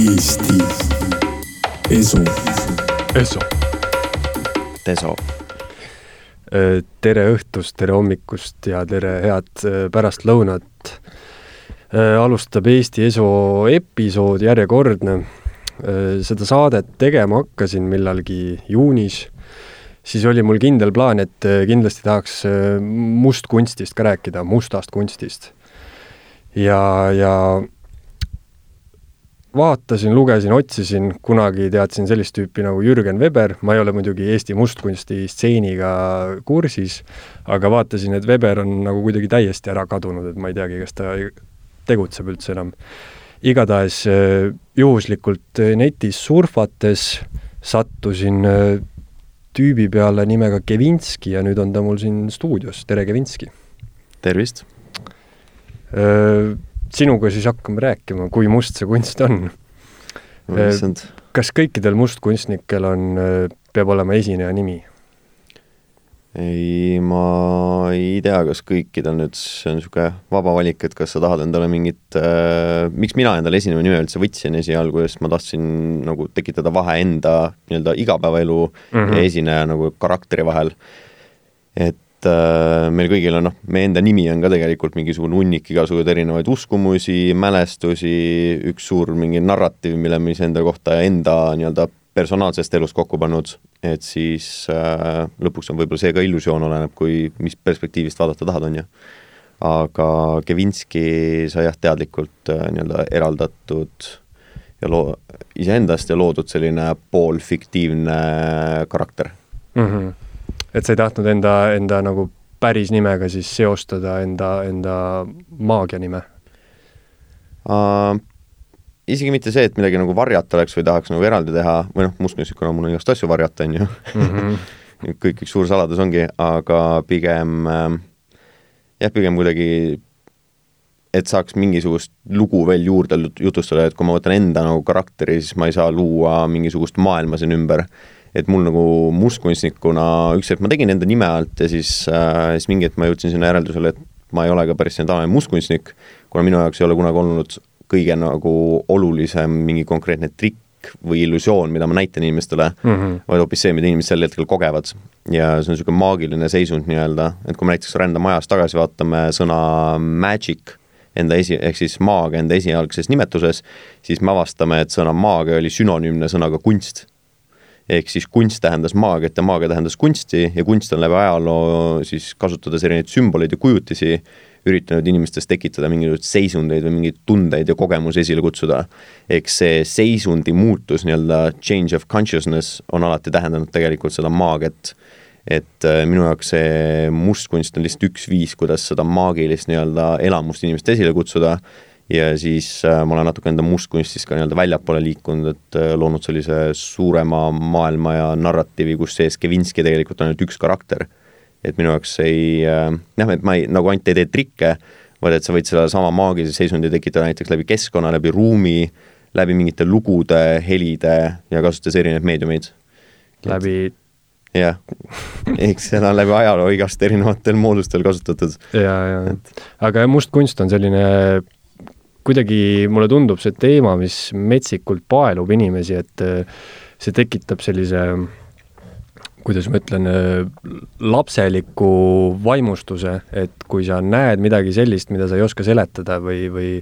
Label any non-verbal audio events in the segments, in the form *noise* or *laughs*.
Eesti Esu. Esso. Deso. tere õhtust, tere hommikust ja tere head äh, pärastlõunat. alustab Eesti Esu episood, järjekordne. seda saadet tegema hakkasin millalgi juunis, siis oli mul kindel plaan, et äh, kindlasti tahaks äh, mustkunstist ka rääkida, mustast kunstist. ja, ja vaatasin, lugesin, otsisin, kunagi teadsin sellist tüüpi nagu Jürgen Weber, ma ei ole muidugi Eesti mustkunsti stseeniga kursis, aga vaatasin, et Weber on nagu kuidagi täiesti ära kadunud, et ma ei teagi, kas ta tegutseb üldse enam. igatahes äh, juhuslikult äh, netis surfates sattusin äh, tüübi peale nimega Kevinski ja nüüd on ta mul siin stuudios, tere Kevinski! tervist. Sinuga siis hakkame rääkima, kui must see kunst on. issand, kas kõikidel mustkunstnikel on, peab olema esineja nimi? ei, ma ei tea, kas kõikidel nüüd, see on niisugune vaba valik, et kas sa tahad endale mingit äh,, miks mina endale esinema nime üldse võtsin esialgu, sest ma tahtsin nagu tekitada vahe enda nii-öelda igapäevaelu mm. -hmm. ja esineja nagu karakteri vahel. et äh, meil kõigil on noh, meie enda nimi on ka tegelikult mingisugune hunnik igasuguseid erinevaid uskumusi, mälestusi, üks suur mingi narratiiv, mille me siis enda kohta enda nii-öelda personaalsest elust kokku pannud, et siis äh, lõpuks on võib-olla see ka illusioon, oleneb, kui, mis perspektiivist vaadata tahad, on ju. aga Kevinski sai jah, teadlikult äh, nii-öelda eraldatud ja loo-, iseendast ja loodud selline poolfiktiivne karakter mm. -hmm. Et sa ei tahtnud enda, enda nagu päris nimega siis seostada enda, enda maagia nime uh,. isegi mitte see, et midagi nagu varjata oleks või tahaks nagu eraldi teha, või noh, mustkunstnikuna mul on igast asju varjata, on ju mm. -hmm. kõik üks suur saladus ongi, aga pigem äh, jah, pigem kuidagi et saaks mingisugust lugu veel juurde jutustada, et kui ma võtan enda nagu karakteri, siis ma ei saa luua mingisugust maailma siin ümber. Et mul nagu mustkunstnikuna üks hetk ma tegin enda nime alt ja siis äh,, siis mingi hetk ma jõudsin sinna järeldusele, et ma ei ole ka päris selline tavaline mustkunstnik, kuna minu jaoks ei ole kunagi olnud kõige nagu olulisem mingi konkreetne trikk või illusioon, mida ma näitan inimestele Mm -hmm. vaid hoopis see, mida inimesed sel hetkel kogevad. ja see on niisugune maagiline seisund nii-öelda, et kui me näiteks rändame ajas tagasi, vaatame sõna magic enda esi, ehk siis maagia enda esialgses nimetuses, siis me avastame, et sõna maagia oli sünonüümne sõnaga kunst. Ehk siis kunst tähendas maagiat ja maagia tähendas kunsti ja kunst on läbi ajaloo siis kasutades erinevaid sümboleid ja kujutisi üritanud inimestes tekitada mingisuguseid seisundeid või mingeid tundeid ja kogemusi esile kutsuda. eks see seisundi muutus nii-öelda change of consciousness on alati tähendanud tegelikult seda maagiat. et äh, minu jaoks see mustkunst on lihtsalt üks viis, kuidas seda maagilist nii-öelda elamust inimeste esile kutsuda ja siis äh, ma olen natuke enda mustkunstist ka nii-öelda väljapoole liikunud, et äh, loonud sellise suurema maailma ja narratiivi, kus sees Kevinski tegelikult on ainult üks karakter. et minu jaoks ei jah, et ma ei, nagu ainult ei tee trikke, vaid et sa võid sedasama maagilise seisundi tekitada näiteks läbi keskkonna, läbi ruumi, läbi mingite lugude, helide ja kasutades erinevaid meediumeid. läbi jah, eks seda on läbi ajaloo igast erinevatel moodustel kasutatud. ja, ja, aga mustkunst on selline, kuidagi mulle tundub see teema, mis metsikult paelub inimesi, et äh, see tekitab sellise, kuidas ma ütlen, lapseliku vaimustuse, et kui sa näed midagi sellist, mida sa ei oska seletada või, või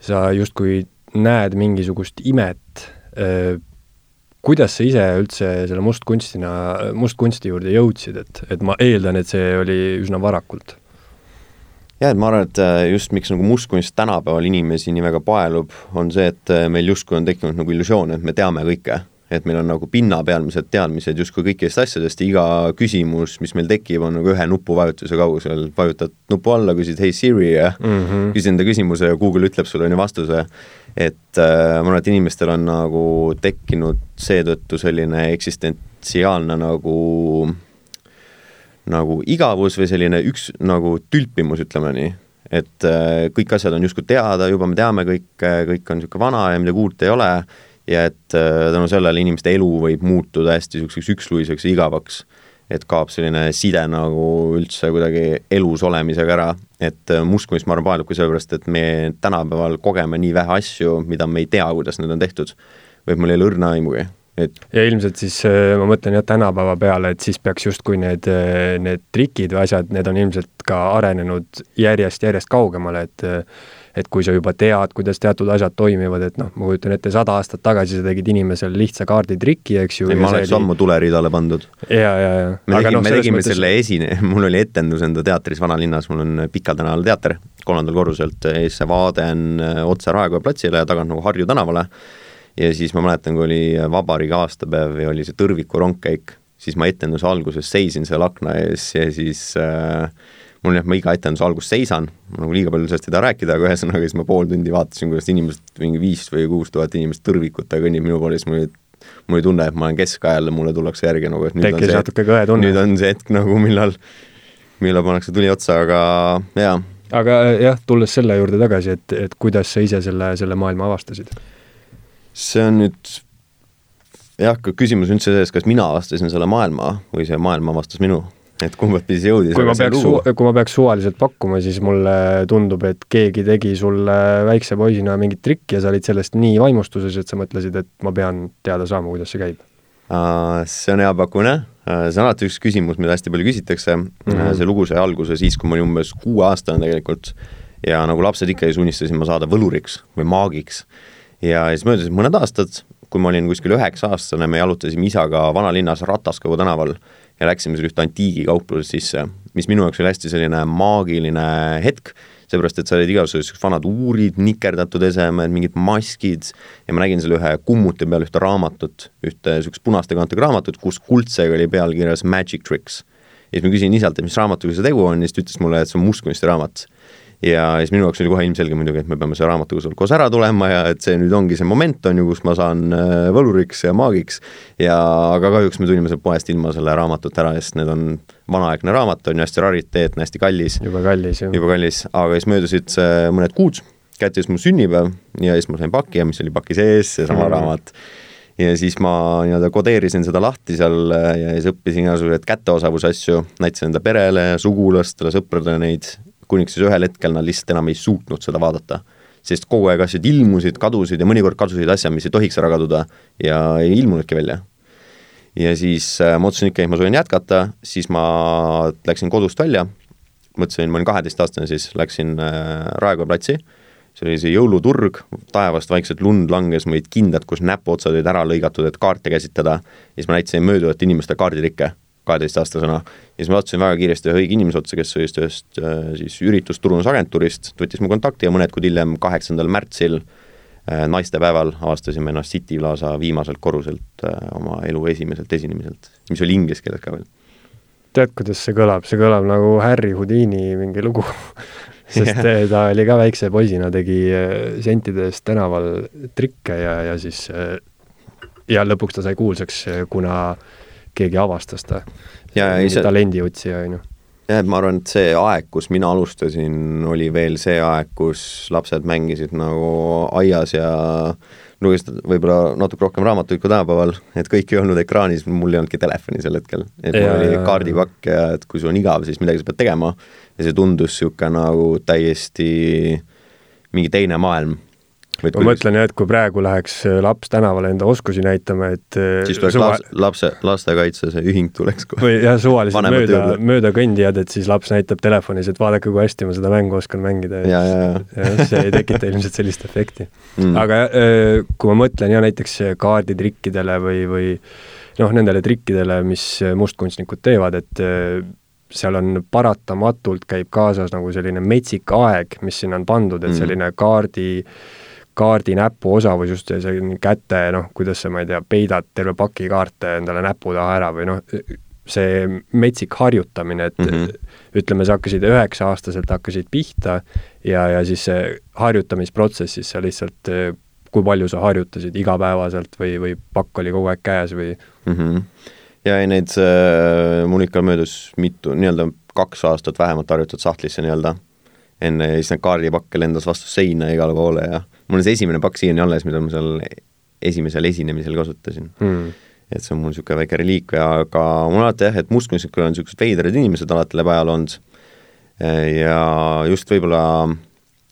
sa justkui näed mingisugust imet, kuidas sa ise üldse selle mustkunstina, mustkunsti juurde jõudsid, et, et ma eeldan, et see oli üsna varakult jah, et ma arvan, et äh, just miks nagu mustkunst tänapäeval inimesi nii väga paelub, on see, et äh, meil justkui on tekkinud nagu illusioon, et me teame kõike. et meil on nagu pinnapealmised teadmised justkui kõikidest asjadest ja iga küsimus, mis meil tekib, on nagu ühe nupuvajutuse kaugusel, vajutad nupu alla, küsid hei Siri ja mm. -hmm. küsid enda küsimuse ja Google ütleb sulle on ju vastuse. et äh, ma arvan, et inimestel on nagu tekkinud seetõttu selline eksistentsiaalne nagu nagu igavus või selline üks nagu tülpimus, ütleme nii. et äh, kõik asjad on justkui teada, juba me teame kõike, kõik on niisugune vana ja midagi uut ei ole ja et äh, tänu sellele inimeste elu võib muutuda hästi niisuguseks üksluiseks ja igavaks. et kaob selline side nagu üldse kuidagi elus olemisega ära, et äh, mustkunst, ma arvan, paelubki sellepärast, et me tänapäeval kogeme nii vähe asju, mida me ei tea, kuidas need on tehtud. või et mul ei ole õrna aimugi, et ja ilmselt siis äh, ma mõtlen jah, tänapäeva peale, et siis peaks justkui need, äh, need trikid või asjad, need on ilmselt ka arenenud järjest-järjest kaugemale, et et kui sa juba tead, kuidas teatud asjad toimivad, et noh, ma kujutan ette, sada aastat tagasi sa tegid inimesele lihtsa kaarditriki, eks ju. ma oleks oli... ammu tuleridale pandud. ja, ja, ja. me tegime no,, me tegime mõttes... selle esine-, *laughs* mul oli etendus enda teatris Vanalinnas, mul on Pikal tänaval teater, kolmandal korruselt, ees see vaade on otse Raekoja platsile ja tagant nagu Harju tänavale ja siis ma mäletan, kui oli vabariigi aastapäev ja oli see Tõrviku rongkäik, siis ma etenduse alguses seisin seal akna ees ja siis äh, mul jah, ma iga etenduse alguses seisan, ma nagu liiga palju sellest ei taha rääkida, aga ühesõnaga siis ma pool tundi vaatasin, kuidas inimesed, mingi viis või kuus tuhat inimest tõrvikutega kõnnib minu poole, siis mul oli mul oli tunne, et ma olen keskajal ja mulle tullakse järgi nagu, et nüüd Tekkis on see hetk, nüüd on see hetk nagu, millal, millal pannakse tuli otsa, aga jaa. aga jah, tulles selle juurde tagasi, et, et kuidas sa ise selle, selle maailma avastasid? See on nüüd jah, küsimus üldse selles, kas mina avastasin selle maailma või see maailm avastas minu, et kumbat pidi see jõudis. kui ma peaks, kui ma peaks suvaliselt pakkuma, siis mulle tundub, et keegi tegi sulle väikse poisina mingit trikki ja sa olid sellest nii vaimustuses, et sa mõtlesid, et ma pean teada saama, kuidas see käib. See on hea pakkumine, see on alati üks küsimus, mida hästi palju küsitakse mm, -hmm. see lugu sai alguse siis, kui ma olin umbes kuueaastane tegelikult ja nagu lapsed ikka, siis unistasin ma saada võluriks või maagiks ja siis möödusid mõned aastad, kui ma olin kuskil üheksa-aastane, me jalutasime isaga vanalinnas Rataskogu tänaval ja läksime seal ühte antiigikauplusest sisse, mis minu jaoks oli hästi selline maagiline hetk, seepärast et seal olid igasugused vanad uurid, nikerdatud esemed, mingid maskid ja ma nägin seal ühe kummuti peal ühte raamatut, ühte niisugust punaste kaantega raamatut, kus kuldsega oli peal kirjas Magic Tricks. ja siis ma küsin isalt, et mis raamatuga see tegu on ja siis ta ütles mulle, et see on mustkunstiraamat ja siis minu jaoks oli kohe ilmselge muidugi, et me peame selle raamatuga seal koos ära tulema ja et see nüüd ongi see moment, on ju, kus ma saan äh, võluriks ja maagiks ja aga kahjuks me tulime sealt poest ilma selle raamatut ära, sest need on vanaaegne raamat, on ju hästi rariteetne, hästi kallis. jube kallis, jah. jube kallis, aga siis möödusid mõned kuud, kätte siis mu sünnipäev ja siis ma sain paki ja mis oli paki sees, seesama mm. raamat ja siis ma nii-öelda kodeerisin seda lahti seal äh, ja siis õppisin igasuguseid kätteosavuse asju, näitasin enda perele, sugulastele, sõpradele neid kuniks siis ühel hetkel nad lihtsalt enam ei suutnud seda vaadata. sest kogu aeg asjad ilmusid, kadusid ja mõnikord kadusid asjad, mis ei tohiks ära kaduda ja ei ilmunudki välja. ja siis äh, ma otsustasin ikka, et ma soovin jätkata, siis ma läksin kodust välja, mõtlesin, ma olin kaheteistaastane siis, läksin äh, Raekoja platsi, see oli see jõuluturg, taevast vaikselt lund langes, ma olid kindad, kus näpuotsad olid ära lõigatud, et kaarte käsitleda, ja siis ma näitasin mööduvate inimeste kaardirikke kaheteistaastasena. ja siis ma sattusin väga kiiresti ühe õige inimese otsa, kes oli ühest äh, siis üritusturundusagentuurist, võttis mu kontakti ja mõned kuud hiljem, kaheksandal märtsil äh, naistepäeval avastasime ennast City Plaza viimaselt korruselt äh, oma elu esimeselt esinemiselt, mis oli inglise keeles ka veel. tead, kuidas see kõlab, see kõlab nagu Harry Houdini mingi lugu *laughs* sest yeah. ta oli ka väikse poisina, tegi sentide eest tänaval trikke ja, ja siis ja lõpuks ta sai kuulsaks, kuna äh, keegi avastas ta. talendiutsija, on ju jah, et ma arvan, et see aeg, kus mina alustasin, oli veel see aeg, kus lapsed mängisid nagu aias ja lugesid võib-olla natuke rohkem raamatuid kui tänapäeval, et kõik ei olnud ekraanis, mul ei olnudki telefoni sel hetkel. et mul oli kaardipakk ja et kui sul on igav, siis midagi sa pead tegema. Ja see tundus niisugune nagu täiesti mingi teine maailm ma mõtlen jah, et kui praegu läheks äh, laps tänavale enda oskusi näitama, et äh, siis tuleks suva... laps, lapse, lastekaitse see ühing tuleks kohe. või jah, suvaliselt mööda, mööda kõndijad, et siis laps näitab telefonis, et vaadake, kui hästi ma seda mängu oskan mängida ja, ja, ja. ja see ei tekita ilmselt sellist efekti mm.. aga äh, kui ma mõtlen jah, näiteks kaarditrikkidele või, või noh, nendele trikkidele, mis mustkunstnikud teevad, et seal on paratamatult, käib kaasas nagu selline metsik aeg, mis sinna on pandud, et mm. selline kaardi äh, kaardi näpuosavus, just see, see käte noh, kuidas sa, ma ei tea, peidad terve paki kaarte endale näpu taha ära või noh, see metsik harjutamine, et mm -hmm. ütleme, sa hakkasid üheksa-aastaselt hakkasid pihta ja, ja siis see harjutamisprotsessis sa lihtsalt, kui palju sa harjutasid igapäevaselt või, või pakk oli kogu aeg käes või mm? -hmm. ja ei, neid äh,, mul ikka möödus mitu, nii-öelda kaks aastat vähemalt harjutatud sahtlisse nii-öelda, enne siis need kaardipakke lendas vastu seina igale poole ja mul on see esimene pakk siiani alles, mida ma seal esimesel esinemisel kasutasin. Mm.. et see on mul niisugune väike reliikvia, aga mul alati jah, et mustkunstnikel on niisugused veidrad inimesed alati läbi ajaloo olnud. Ja just võib-olla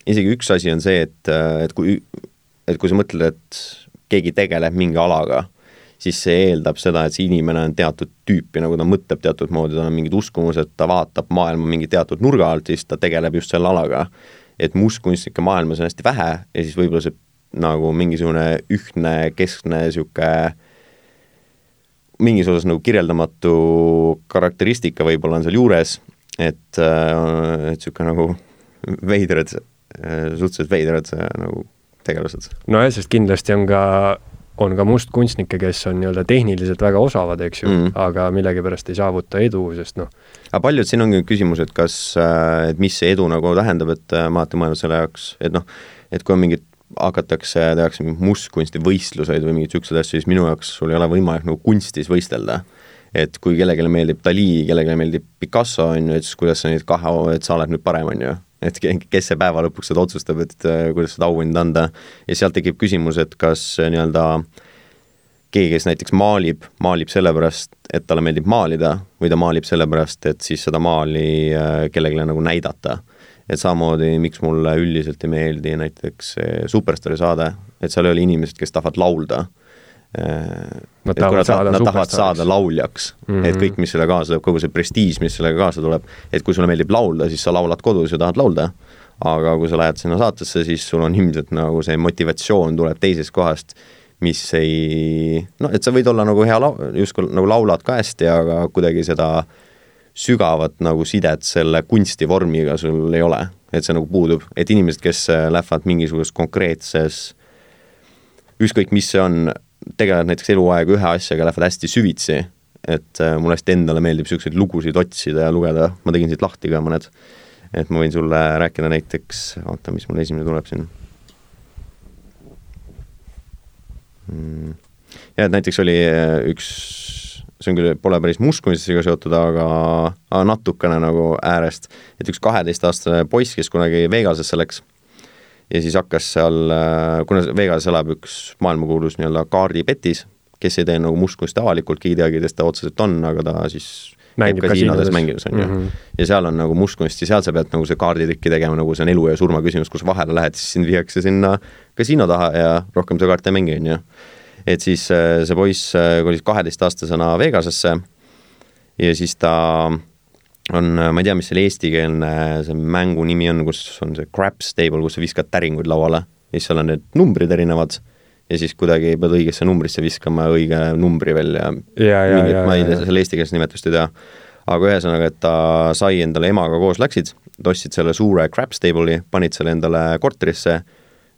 isegi üks asi on see, et, et kui, et kui sa mõtled, et keegi tegeleb mingi alaga, siis see eeldab seda, et see inimene on teatud tüüpi, nagu ta mõtleb teatud moodi, tal on mingid uskumused, ta vaatab maailma mingi teatud nurga alt, siis ta tegeleb just selle alaga. Et mustkunstnike maailmas on hästi vähe ja siis võib-olla see nagu mingisugune ühtne keskne niisugune mingis osas nagu kirjeldamatu karakteristika võib-olla on seal juures, et, äh, et niisugune nagu veidrad, äh, suhteliselt veidrad äh, nagu tegelased. nojah, sest kindlasti on ka, on ka mustkunstnikke, kes on nii-öelda tehniliselt väga osavad, eks ju mm., aga millegipärast ei saavuta edu, sest noh. aga paljud, siin ongi küsimus, et kas, et mis see edu nagu tähendab, et ma alati mõelnud selle jaoks, et noh, et kui on mingid hakatakse, tehakse mingeid mustkunstivõistluseid või mingeid niisuguseid asju, siis minu jaoks sul ei ole võimalik nagu kunstis võistelda. et kui kellelegi meeldib Dali, kellelegi meeldib Picasso, on ju, et siis kuidas sa neid kahe, et sa oled nüüd parem, on ju. et kes see päeva lõpuks seda otsustab, et äh, kuidas seda auhinda anda. ja sealt tekib küsimus, et kas äh, nii-öelda keegi, kes näiteks maalib, maalib sellepärast, et talle meeldib maalida või ta maalib sellepärast, et siis seda maali äh, kellelegi nagu näidata et samamoodi, miks mulle üldiselt ei meeldi näiteks Superstaari saade, et seal ei ole inimesed, kes tahavad laulda. Nad tahavad saada nad tahavad saada lauljaks mm, -hmm. et kõik, mis selle kaasa tuleb, kogu see prestiiž, mis sellega kaasa tuleb, et kui sulle meeldib laulda, siis sa laulad kodus ja tahad laulda, aga kui sa lähed sinna saatesse, siis sul on ilmselt nagu see motivatsioon tuleb teisest kohast, mis ei noh, et sa võid olla nagu hea lau-, justkui nagu laulad ka hästi, aga kuidagi seda äh, sügavat nagu sidet selle kunstivormiga sul ei ole, et see nagu puudub, et inimesed, kes äh, lähevad mingisuguses konkreetses, ükskõik mis see on, tegelevad näiteks eluaeg ühe asjaga, lähevad hästi süvitsi, et äh, mulle hästi endale meeldib niisuguseid lugusid otsida ja lugeda, ma tegin siit lahti ka mõned, et ma võin sulle rääkida näiteks, oota, mis mul esimene tuleb siin. Mm.. ja et näiteks oli äh, üks see on küll, pole päris mustkunstiga seotud, aga, aga natukene nagu äärest, et üks kaheteistaastane poiss, kes kunagi Vegasesse läks ja siis hakkas seal, kuna Vegases elab üks maailmakuulus nii-öelda kaardipetis, kes ei tee nagu mustkunsti avalikult, keegi ei teagi, kes ta otseselt on, aga ta siis mängib kasiinodes mängimas, on ju. -hmm. ja seal on nagu mustkunst ja seal sa pead nagu see kaarditrikki tegema, nagu see on elu ja surma küsimus, kus vahele lähed, siis sind viiakse sinna kasiino taha ja rohkem sa kaarte ei mängi, on ju et siis äh, see poiss äh, kolis kaheteistaastasena Vegasesse ja siis ta on, äh, ma ei tea, mis selle eestikeelne see mängu nimi on, kus on see craps table, kus sa viskad täringuid lauale ja siis seal on need numbrid erinevad ja siis kuidagi pead õigesse numbrisse viskama õige numbri veel ja, ja, ja mingit, ma ei tea, selle eestikeelset nimetust ei tea. aga ühesõnaga, et ta sai endale emaga koos läksid, ostsid selle suure craps table'i, panid selle endale korterisse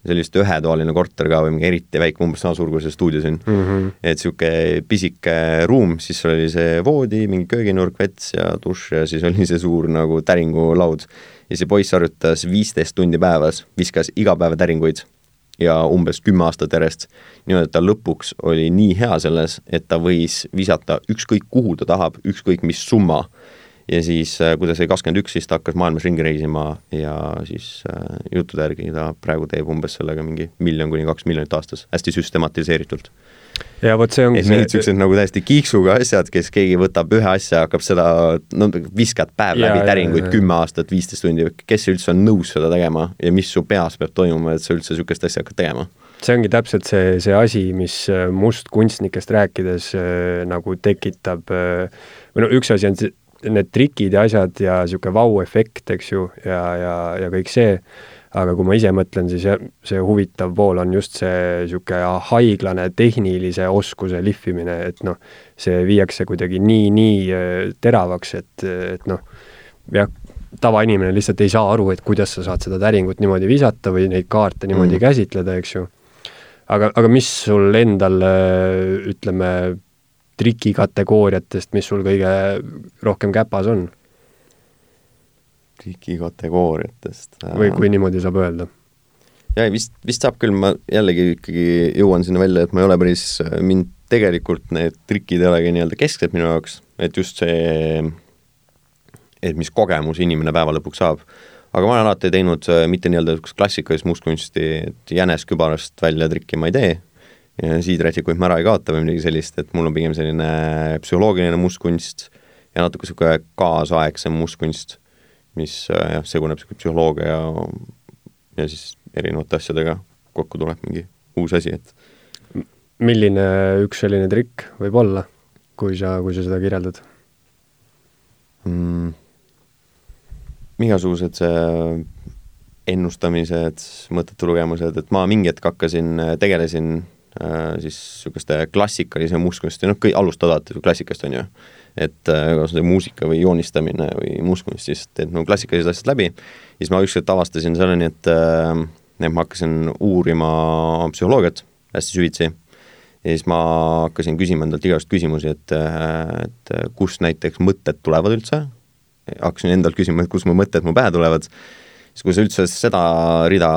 see oli vist ühetoaline korter ka või mingi eriti väike, umbes sama suur kui see stuudio siin mm. -hmm. et niisugune pisike ruum, siis oli see voodi, mingi kööginurk, vets ja dušš ja siis oli see suur nagu täringulaud. ja see poiss harjutas viisteist tundi päevas, viskas iga päev täringuid ja umbes kümme aastat järjest. niimoodi, et ta lõpuks oli nii hea selles, et ta võis visata ükskõik kuhu ta tahab, ükskõik mis summa ja siis, äh, kui ta sai kakskümmend üks, siis ta hakkas maailmas ringi reisima ja siis äh, juttude järgi ta praegu teeb umbes sellega mingi miljon kuni kaks miljonit aastas, hästi süstematiseeritult. ja vot see ongi see niisugused nagu täiesti kiiksuga asjad, kes keegi võtab ühe asja, hakkab seda, no viskad päev ja, läbi täringuid kümme aastat, viisteist tundi, kes üldse on nõus seda tegema ja mis su peas peab toimuma, et sa üldse niisugust asja hakkad tegema? see ongi täpselt see, see asi, mis äh, mustkunstnikest rääkides äh, nagu tekitab äh, või no üks asi on see, need trikid ja asjad ja niisugune vau-efekt, eks ju, ja, ja, ja kõik see, aga kui ma ise mõtlen, siis see huvitav pool on just see niisugune haiglane tehnilise oskuse lihvimine, et noh, see viiakse kuidagi nii, nii äh, teravaks, et, et noh, jah, tavainimene lihtsalt ei saa aru, et kuidas sa saad seda täringut niimoodi visata või neid kaarte niimoodi mm. käsitleda, eks ju. aga, aga mis sul endal, äh, ütleme, trikikategooriatest, mis sul kõige rohkem käpas on? trikikategooriatest? või kui niimoodi saab öelda? jaa, vist, vist saab küll, ma jällegi ikkagi jõuan sinna välja, et ma ei ole päris, mind tegelikult need trikid ei olegi nii-öelda kesksed minu jaoks, et just see, et mis kogemus inimene päeva lõpuks saab. aga ma olen alati teinud mitte nii-öelda niisugust klassikalist mustkunsti, et jänes kübarast välja trikki ma ei tee, siidrätikuid ma ära ei kaota või midagi sellist, et mul on pigem selline psühholoogiline mustkunst ja natuke niisugune kaasaegsem mustkunst, mis äh, jah, seguneb niisugune psühholoogia ja, ja siis erinevate asjadega kokku tuleb mingi uus asi, et milline üks selline trikk võib olla, kui sa, kui sa seda kirjeldad mm,? igasugused ennustamised, mõttetu lugemused, et ma mingi hetk hakkasin, tegelesin siis niisuguste klassikalise mustkunsti, noh, kõik alustavad klassikast, on ju. et äh, kas see muusika või joonistamine või mustkunst, siis teed nagu klassikalised asjad läbi, siis ma ükskord avastasin selleni, et äh, et ma hakkasin uurima psühholoogiat hästi süvitsi. Ja siis ma hakkasin küsima endalt igasuguseid küsimusi, et, et kust näiteks mõtted tulevad üldse, hakkasin endalt küsima, et kust mu mõtted mu pähe tulevad siis kui sa üldse seda rida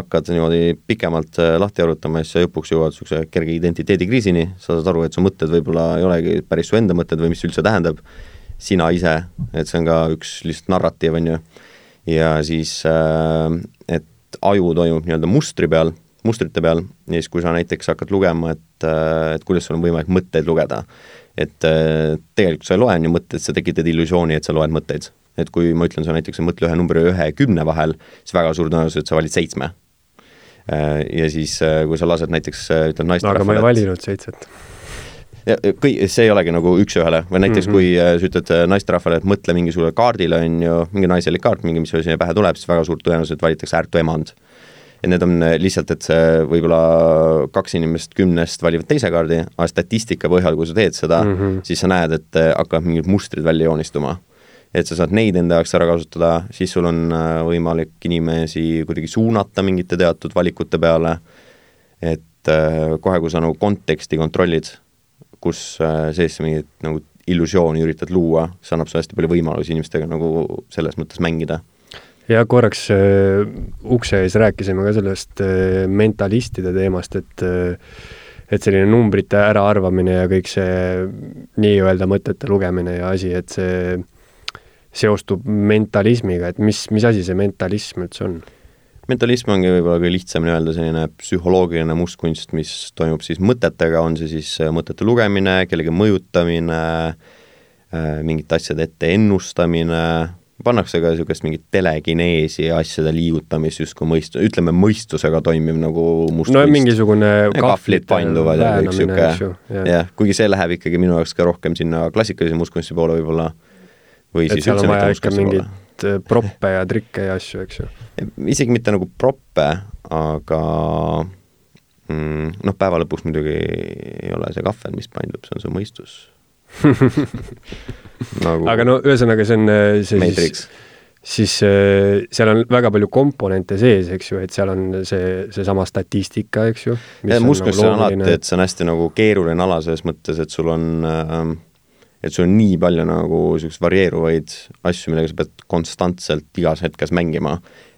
hakkad niimoodi pikemalt äh, lahti arutama, siis sa lõpuks jõuad niisuguse kerge identiteedikriisini, sa saad aru, et su mõtted võib-olla ei olegi päris su enda mõtted või mis üldse tähendab sina ise, et see on ka üks lihtsalt narratiiv, on ju. ja siis, äh, et aju toimub nii-öelda mustri peal, mustrite peal ja siis, kui sa näiteks hakkad lugema, et, äh, et kuidas sul on võimalik mõtteid lugeda, et tegelikult sa ei loe on ju mõtteid, sa tekitad illusiooni, et sa loed mõtteid et kui ma ütlen sulle näiteks, mõtle ühe numbri ühe ja kümne vahel, siis väga suur tõenäosus, et sa valid seitsme. Äh, ja siis, äh, kui sa lased näiteks, äh, ütled naisterahvale no aga ma ei valinud seitset. ja kõi-, see ei olegi nagu üks-ühele, või näiteks mm -hmm. kui sa ütled naisterahvale, et mõtle mingisugusele kaardile, on ju, mingi naiselik kaart, mingi, mis sinna pähe tuleb, siis väga suur tõenäosus, et valitakse Äärtu emand et need on lihtsalt, et see võib-olla kaks inimest kümnest valivad teise kaardi, aga statistika põhjal, kui sa teed seda mm, -hmm. siis sa näed, et hakkavad mingid mustrid välja joonistuma et sa saad neid enda jaoks ära kasutada, siis sul on äh, võimalik inimesi kuidagi suunata mingite teatud valikute peale, et äh, kohe, kui sa nagu konteksti kontrollid, kus äh, sees mingit nagu illusiooni üritad luua, see annab sulle hästi palju võimalusi inimestega nagu selles mõttes mängida. Ja korraks äh, ukse ees rääkisime ka sellest äh, mentalistide teemast, et äh, et selline numbrite äraarvamine ja kõik see nii-öelda mõtete lugemine ja asi, et see seostub mentalismiga, et mis, mis asi see mentalism üldse on? mentalism ongi võib-olla kõige lihtsamini öelda selline psühholoogiline mustkunst, mis toimub siis mõtetega, on see siis äh, mõtete lugemine, kellegi mõjutamine, äh, mingite asjade ette ennustamine, pannakse ka niisugust mingit telekineesi ja asjade liigutamist justkui mõist-, ütleme mõistusega toimiv nagu must no mingisugune kahvlid painduvad ja kõik niisugune, jah, kuigi see läheb ikkagi minu jaoks ka rohkem sinna klassikalise mustkunsti poole võib-olla või et siis on vaja ikka mingeid äh, proppe ja trikke ja asju, eks ju? isegi mitte nagu proppe, aga mm, noh, päeva lõpuks muidugi ei ole see kahvel, mis paindub, see on su mõistus *laughs* nagu aga no ühesõnaga, see on äh, see Matrix. siis siis äh, seal on väga palju komponente sees, eks ju, et seal on see, seesama statistika, eks ju. musklisse nagu on alati, et see on hästi nagu keeruline ala selles mõttes, et sul on äh, et sul on nii palju nagu niisuguseid varieeruvaid asju, millega sa pead konstantselt igas hetkes mängima,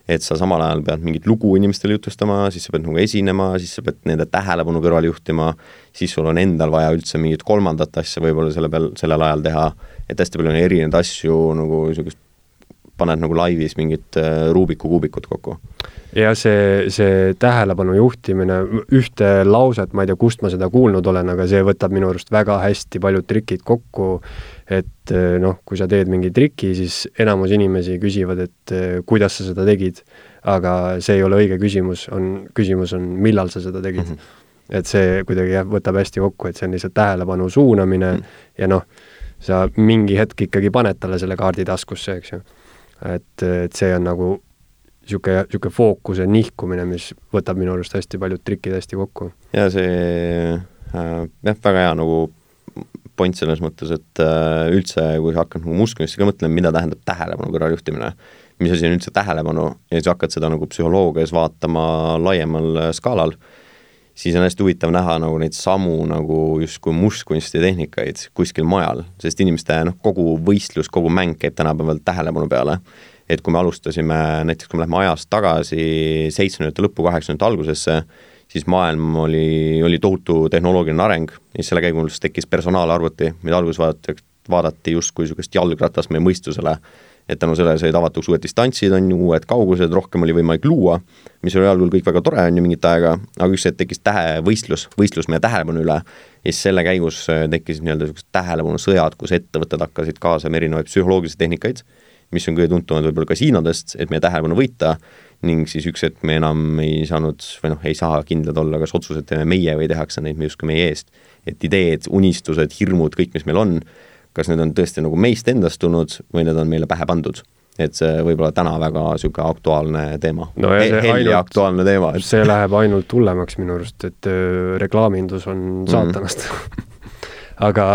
et sa samal ajal pead mingit lugu inimestele jutustama, siis sa pead nagu esinema, siis sa pead nende tähelepanu kõrvale juhtima, siis sul on endal vaja üldse mingit kolmandat asja võib-olla selle peal, sellel ajal teha, et hästi palju on erinevaid asju nagu niisugust, paned nagu laivis mingit äh, Rubiku kuubikut kokku ja see, see tähelepanu juhtimine, ühte lauset, ma ei tea, kust ma seda kuulnud olen, aga see võtab minu arust väga hästi paljud trikid kokku, et eh, noh, kui sa teed mingi triki, siis enamus inimesi küsivad, et eh, kuidas sa seda tegid, aga see ei ole õige küsimus, on, küsimus on, millal sa seda tegid mm. -hmm. et see kuidagi jah, võtab hästi kokku, et see on lihtsalt tähelepanu suunamine mm -hmm. ja noh, sa mingi hetk ikkagi paned talle selle kaardi taskusse, eks ju. Et, et see on nagu niisugune, niisugune fookuse nihkumine, mis võtab minu arust hästi paljud trikid hästi kokku. ja see äh, jah, väga hea nagu point selles mõttes, et äh, üldse, kui sa hakkad nagu musklisse ka mõtlema, mida tähendab tähelepanu kõrvaljuhtimine, mis asi on üldse tähelepanu ja siis hakkad seda nagu psühholoogias vaatama laiemal äh, skaalal, siis on hästi huvitav näha nagu neid samu nagu justkui mustkunsti tehnikaid kuskil mujal, sest inimeste noh, kogu võistlus, kogu mäng käib tänapäeval tähelepanu peale. Et kui me alustasime, näiteks kui me läheme ajas tagasi seitsmekümnendate lõppu, kaheksakümnendate algusesse, siis maailm oli, oli tohutu tehnoloogiline areng ja selle käigus tekkis personaalarvuti, mida alguses vaadati, vaadati justkui niisugust jalgratast meie mõistusele, et tänu sellele said avatuks uued distantsid, on ju, uued kaugused, rohkem oli võimalik luua, mis oli algul kõik väga tore, on ju, mingit aega, aga üks hetk tekkis tähevõistlus, võistlus meie tähelepanu üle ja siis selle käigus äh, tekkisid nii-öelda niisugused tähelepanusõjad, kus ettevõtted hakkasid kaasama erinevaid psühholoogilisi tehnikaid, mis on kõige tuntumad võib-olla kasiinodest, et meie tähelepanu võita, ning siis üks hetk me enam ei saanud või noh, ei saa kindlad olla, kas otsused teeme meie või tehakse neid justkui meie eest. et ideed, unistused, hirmud, kõik, mis meil on, kas need on tõesti nagu meist endast tulnud või need on meile pähe pandud. et see võib olla täna väga niisugune aktuaalne teema no. Helli aktuaalne teema et.... see läheb ainult hullemaks minu arust, et äh, reklaamindus on mhm. saatanast mm. *laughs* aga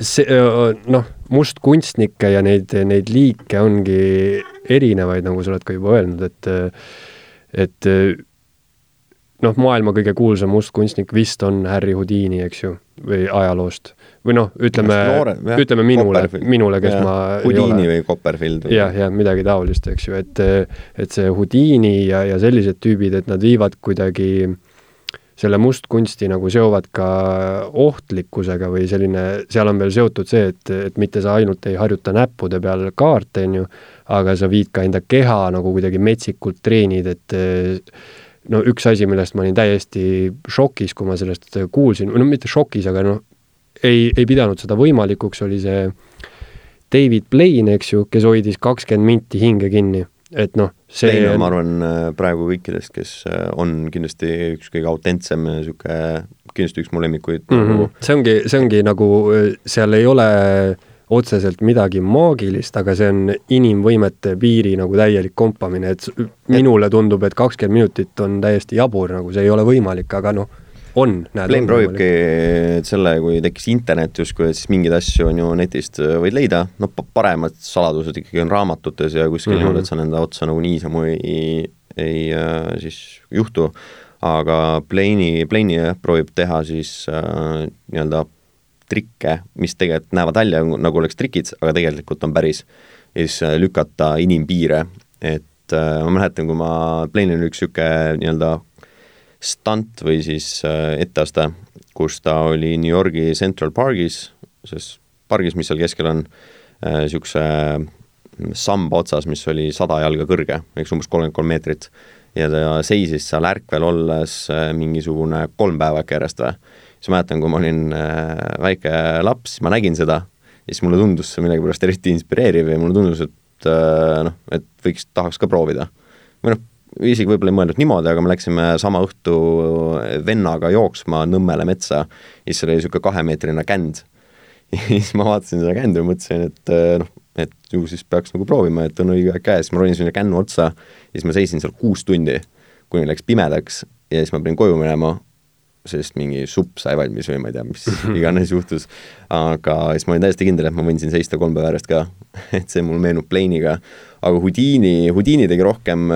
see, noh, mustkunstnikke ja neid, neid liike ongi erinevaid, nagu sa oled ka juba öelnud, et et noh, maailma kõige kuulsam mustkunstnik vist on Harry Houdini, eks ju, või ajaloost. Või noh, ütleme, ütleme minule, minule, kes ja, ma Houdini või Copperfield või jah, jah, midagi taolist, eks ju, et et see Houdini ja, ja sellised tüübid, et nad viivad kuidagi selle mustkunsti nagu seovad ka ohtlikkusega või selline, seal on veel seotud see, et, et mitte sa ainult ei harjuta näppude peal kaarte, on ju, aga sa viid ka enda keha nagu kuidagi metsikult treenid, et no üks asi, millest ma olin täiesti šokis, kui ma sellest kuulsin, no mitte šokis, aga noh, ei, ei pidanud seda võimalikuks, oli see David Blaine, eks ju, kes hoidis kakskümmend minti hinge kinni, et noh, see Blaine on, ma arvan, praegu kõikidest, kes on kindlasti üks kõige autentsem niisugune, kindlasti üks mu lemmikuid mm. -hmm. see ongi, see ongi nagu, seal ei ole äh, otseselt midagi maagilist, aga see on inimvõimete piiri nagu täielik kompamine, et minule tundub, et kakskümmend minutit on täiesti jabur, nagu see ei ole võimalik, aga noh, on. Glen proovibki selle, kui tekkis internet justkui, et siis mingeid asju on ju netist äh, võid leida, noh, paremad saladused ikkagi on raamatutes ja kuskil mm -hmm. niimoodi, et sa nende otsa nagu niisama ei, ei äh, siis juhtu, aga Plane'i, Plane'i proovib teha siis äh, nii-öelda trikke, mis tegelikult näevad välja nagu oleks trikid, aga tegelikult on päris. ja siis äh, lükata inimpiire, et äh, ma mäletan, kui ma, Plane'il oli üks niisugune nii-öelda stunt või siis äh, etteaste, kus ta oli New Yorgi Central Pargis, selles pargis, mis seal keskel on, niisuguse samba otsas, mis oli sada jalga kõrge, eks umbes kolmkümmend kolm meetrit. ja ta seisis seal ärkvel olles mingisugune kolm päeva äkki järjest või siis mäletan, kui ma olin äh, väike laps, ma nägin seda ja siis mulle tundus see millegipärast eriti inspireeriv ja mulle tundus, et äh, noh, et võiks, tahaks ka proovida. või noh, isegi võib-olla ei mõelnud niimoodi, aga me läksime sama õhtu vennaga jooksma Nõmmele metsa ja siis seal oli niisugune kahemeetrine känd. ja *laughs* siis ma vaatasin seda kändu ja mõtlesin, et äh, noh, et ju siis peaks nagu proovima, et on õige käes, ma ronin sinna kännu otsa ja siis ma seisin seal kuus tundi, kuni läks pimedaks ja siis ma pidin koju minema sest mingi supp sai valmis või ma ei tea, mis *laughs* iganes juhtus. aga siis ma olin täiesti kindel, et ma võin siin seista kolm päeva järjest ka. *laughs* et see mul meenub Plane'iga. Aga Houdini, Houdini tegi rohkem,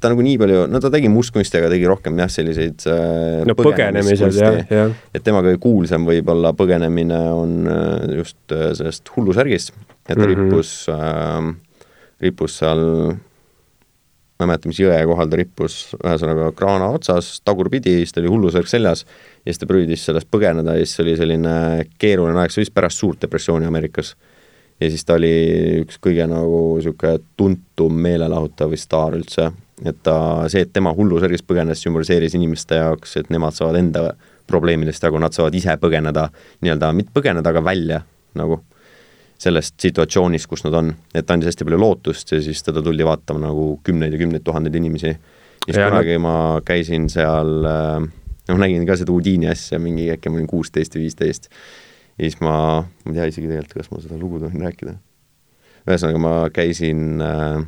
ta nagu nii palju, no ta tegi mustkunsti, aga tegi rohkem jah, selliseid äh, no põgenemised jah, jah. et tema kõige kuulsam võib-olla põgenemine on äh, just äh, sellest hullusärgist, et ta mm -hmm. rippus äh,, rippus seal ma ei mäleta, mis jõe kohal ta rippus, ühesõnaga kraana otsas, tagurpidi, siis ta oli hullusärk seljas ja siis ta püüdis sellest põgeneda ja siis oli selline keeruline aeg, see oli vist pärast suurt depressiooni Ameerikas. Ja siis ta oli üks kõige nagu niisugune tuntum meelelahutav staar üldse, et ta, see, et tema hullusärgis põgenes, sümboliseeris inimeste jaoks, et nemad saavad enda probleemidest jagu, nad saavad ise põgeneda, nii-öelda mitte põgeneda, aga välja nagu sellest situatsioonist, kus nad on, et andis hästi palju lootust ja siis teda tuldi vaatama nagu kümneid ja kümneid tuhandeid inimesi. ja siis kunagi ma käisin seal, äh, noh, nägin ka seda Houdini asja, mingi äkki ma olin kuusteist või viisteist. Ja siis ma, ma ei tea isegi tegelikult, kas ma seda lugu tohin rääkida. ühesõnaga, ma käisin äh,,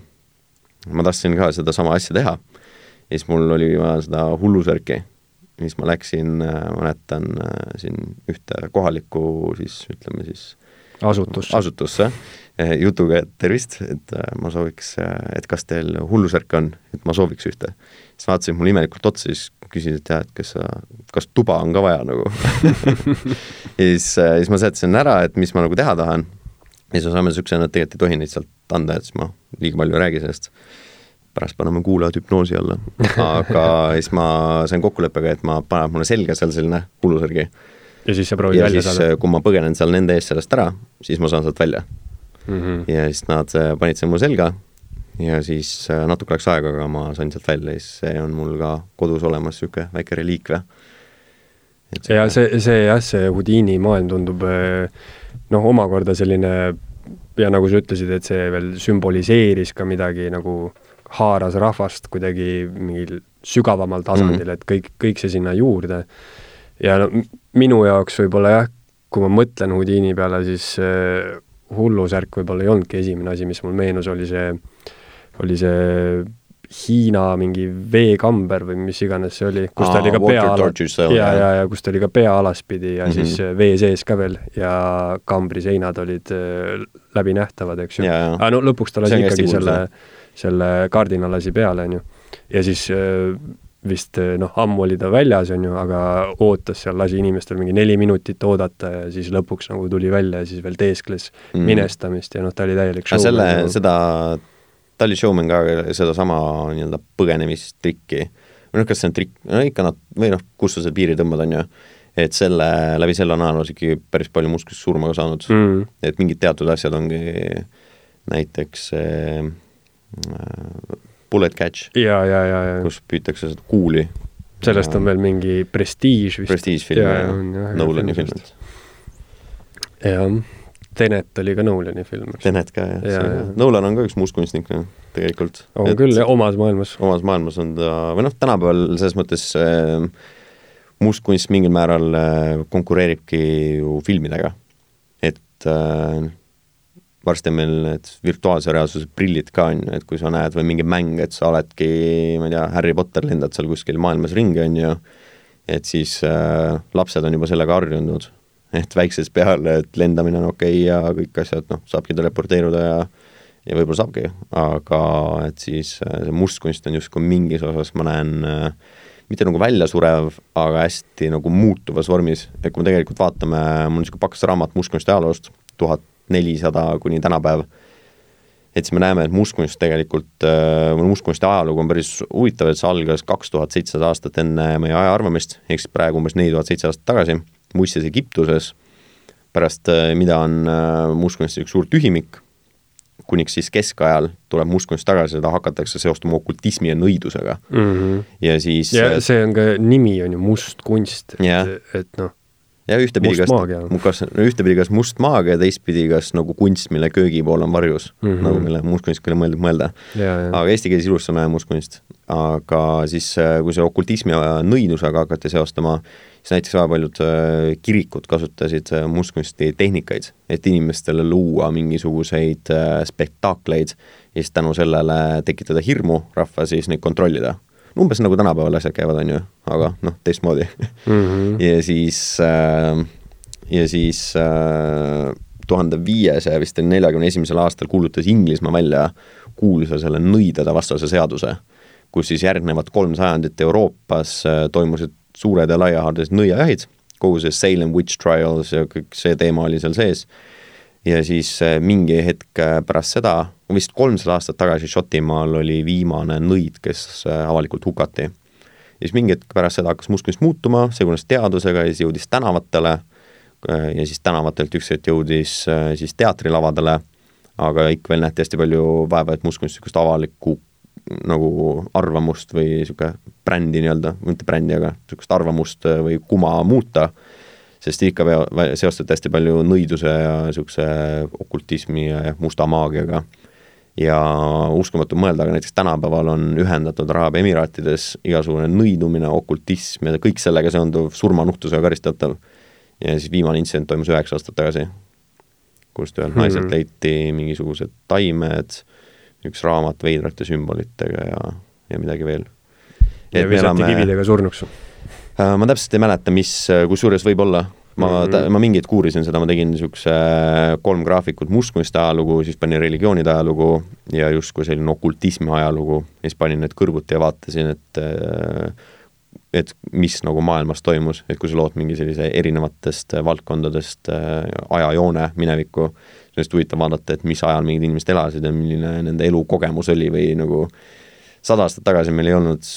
ma tahtsin ka sedasama asja teha ja siis mul oli vaja seda hullusärki. ja siis ma läksin äh,, mäletan äh, siin ühte kohalikku siis ütleme siis asutusse, asutusse eh, jutuga, et tervist, et äh, ma sooviks, äh, et kas teil hullusärk on, et ma sooviks ühte. siis vaatasid mulle imelikult otsa, siis küsisid, et jah, et kas sa, kas tuba on ka vaja nagu *laughs* ja siis, siis ma seletasin ära, et mis ma nagu teha tahan. ja siis me saime niisuguse, et tegelikult ei tohi neid sealt anda, et siis ma liiga palju ei räägi sellest pärast paneme kuulajad hüpnoosi alla. *laughs* aga siis ma sain kokkuleppega, et ma, paneb mulle selga seal selline hullusärgi ja siis sa proovid ja välja siis, saada? kui ma põgenen seal nende eest sellest ära, siis ma saan sealt välja mm. -hmm. ja siis nad äh, panid selle mu selga ja siis äh, natuke läks aega, aga ma sain sealt välja ja siis see on mul ka kodus olemas, niisugune väike reliikvia. ja see, see jah, see Houdini maailm tundub äh, noh, omakorda selline ja nagu sa ütlesid, et see veel sümboliseeris ka midagi nagu haaras rahvast kuidagi mingil sügavamal tasandil mm, -hmm. et kõik, kõik see sinna juurde. Ja no minu jaoks võib-olla jah, kui ma mõtlen Houdini peale, siis äh, hullusärk võib-olla ei olnudki esimene asi, mis mul meenus, oli see, oli see Hiina mingi veekamber või mis iganes see oli, kus ta oli ka pea ala, ja, ja, ja kus ta oli ka pea alaspidi ja mm -hmm. siis vee sees ka veel ja kambri seinad olid äh, läbinähtavad, eks ju. aga no lõpuks ta lasi ikkagi selle, selle kardina lasi peale, on ju. ja siis äh, vist eh, noh, ammu oli ta väljas, on ju, aga ootas seal, lasi inimestel mingi neli minutit oodata ja siis lõpuks nagu tuli välja ja siis veel teeskles mm. minestamist ja noh, ta oli täielik show. selle nagu..., seda, ta oli showman ka, sedasama nii-öelda põgenemistrikki, või noh, kas see on trikk, no ikka nad, või noh, kus sa selle piiri tõmbad, on ju, et selle, läbi selle on ajaloos ikkagi päris palju musklist surma ka saanud mm.. et mingid teatud asjad ongi näiteks äh, Bullet Catch. ja, ja, ja, ja. kus püütakse seda kuuli. sellest ja... on veel mingi Prestige vist. Prestige film, jah, Nolani film. jah, Tenet oli ka Nolani film. Tenet ka, jah ja, ja. Nolan on ka üks mustkunstnik, noh, tegelikult. on et, küll, omas maailmas. omas maailmas on ta, või noh, tänapäeval selles mõttes äh, mustkunst mingil määral äh, konkureeribki ju filmidega. et äh, varsti on meil need virtuaalse reaalsuse prillid ka, on ju, et kui sa näed või mingi mäng, et sa oledki, ma ei tea, Harry Potter, lendad seal kuskil maailmas ringi, on ju, et siis äh, lapsed on juba sellega harjunud, et väiksest peale, et lendamine on okei okay ja kõik asjad, noh, saabki teleporteeruda ja ja võib-olla saabki, aga et siis äh, see mustkunst on justkui mingis osas, ma näen äh, mitte nagu väljasurev, aga hästi nagu muutuvas vormis, et kui me tegelikult vaatame, mul on niisugune paks raamat mustkunsti ajaloost, tuhat nelisada kuni tänapäev. et siis me näeme, et mustkunst tegelikult, äh, mustkunsti ajalugu on päris huvitav, et see algas kaks tuhat seitsesada aastat enne meie aja arvamist, ehk siis praegu umbes neli tuhat seitse aastat tagasi, Mussis Egiptuses, pärast äh, mida on äh, mustkunstis üks suur tühimik, kuniks siis keskajal tuleb mustkunst tagasi, seda hakatakse seostama okultismi ja nõidusega mm. -hmm. ja siis ja see on ka, nimi on ju must kunst, et, et noh ja ühtepidi kas, kas, ühtepidi kas must maagia ja teistpidi kas nagu kunst, mille köögipool on varjus mm, -hmm. nagu mille mustkunst oli mõeldud mõelda. aga eesti keeles ilus sõna on mustkunst. aga siis, äh, kui see okultismi nõidusega hakati seostama, siis näiteks väga paljud äh, kirikud kasutasid äh, mustkunsti tehnikaid, et inimestele luua mingisuguseid spektaakleid ja siis tänu sellele tekitada hirmu rahva, siis neid kontrollida umbes nagu tänapäeval asjad käivad, on ju, aga noh, teistmoodi mm. -hmm. *laughs* ja siis äh,, ja siis äh, tuhande viiesaja vist neljakümne esimesel aastal kuulutas Inglismaa välja kuulsa selle nõidade vastase seaduse, kus siis järgnevad kolm sajandit Euroopas äh, toimusid suured ja laiahaardelised nõiajahid, kogu see Salem witch trials ja kõik see teema oli seal sees ja siis äh, mingi hetk äh, pärast seda, vist kolmsada aastat tagasi Šotimaal oli viimane nõid, kes äh, avalikult hukati. ja siis mingi hetk pärast seda hakkas musklis muutuma, segunes teadusega ja siis jõudis tänavatele ja siis tänavatelt üks hetk jõudis siis teatrilavadele, aga ikka veel nähti hästi palju vaeva, et musklis niisugust avalikku nagu arvamust või niisugune brändi nii-öelda, mitte brändi, aga niisugust arvamust või kuma muuta sest ikka seostati hästi palju nõiduse ja niisuguse okultismi ja musta maagiaga. ja uskumatu mõelda, aga näiteks tänapäeval on ühendatud Araabia Emiraatides igasugune nõidumine, okultism ja kõik sellega seonduv surmanuhtlusega karistatav. ja siis viimane intsident toimus üheksa aastat tagasi, kust ühelt hmm. naiselt leiti mingisugused taimed, üks raamat veidrate sümbolitega ja, ja midagi veel. ja visati elame... kividega surnuks ma täpselt ei mäleta, mis, äh, kusjuures võib-olla, ma mm, -hmm. ma mingi hetk uurisin seda, ma tegin niisuguse äh, kolm graafikut mustkunsti ajalugu, siis panin religioonide ajalugu ja justkui selline okultismi ajalugu. Ja siis panin need kõrvuti ja vaatasin, et et mis nagu maailmas toimus, et kui sa lood mingi sellise erinevatest valdkondadest ajajoone minevikku, siis on hästi huvitav vaadata, et mis ajal mingid inimesed elasid ja milline nende elukogemus oli või nagu sada aastat tagasi meil ei olnud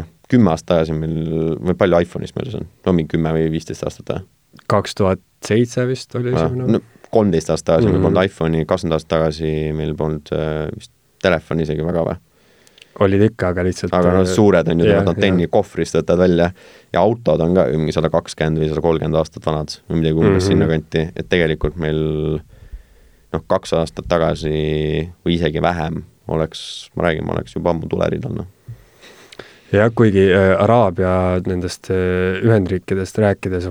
noh, kümme aastat tagasi meil, või palju iPhone'ist meil see on, no mingi kümme või viisteist aastat või? kaks tuhat seitse vist oli esimene no,. kolmteist aastat tagasi mm -hmm. meil Mhm. polnud iPhone'i, kakskümmend aastat tagasi meil polnud äh, vist telefoni isegi väga või olid ikka, aga lihtsalt aga noh, suured on ju, tulevad antenni jah. kohvrist, võtad välja ja autod on ka mingi sada kakskümmend või sada kolmkümmend aastat vanad või midagi umbes mm. -hmm. sinnakanti, et tegelikult meil noh, kaks aastat tagasi või isegi vähem oleks, ma räägin, ma oleks juba ammu tuleridel, noh. Jah, kuigi äh, Araabia nendest äh, Ühendriikidest rääkides,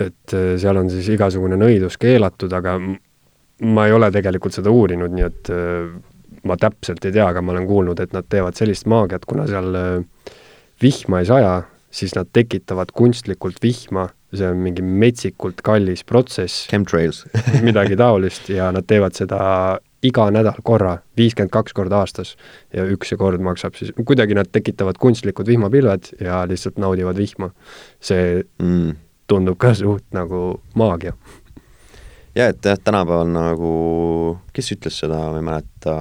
et äh, seal on siis igasugune nõidus keelatud, aga ma ei ole tegelikult seda uurinud, nii et ma täpselt ei tea, aga ma olen kuulnud, et nad teevad sellist maagiat, kuna seal vihma ei saja, siis nad tekitavad kunstlikult vihma, see on mingi metsikult kallis protsess, Chemtrails. Midagi taolist ja nad teevad seda iga nädal korra, viiskümmend kaks korda aastas ja üks see kord maksab siis, kuidagi nad tekitavad kunstlikud vihmapilved ja lihtsalt naudivad vihma. see mm. tundub ka suht nagu maagia. ja et jah, tänapäeval nagu, kes ütles seda, ma ei mäleta,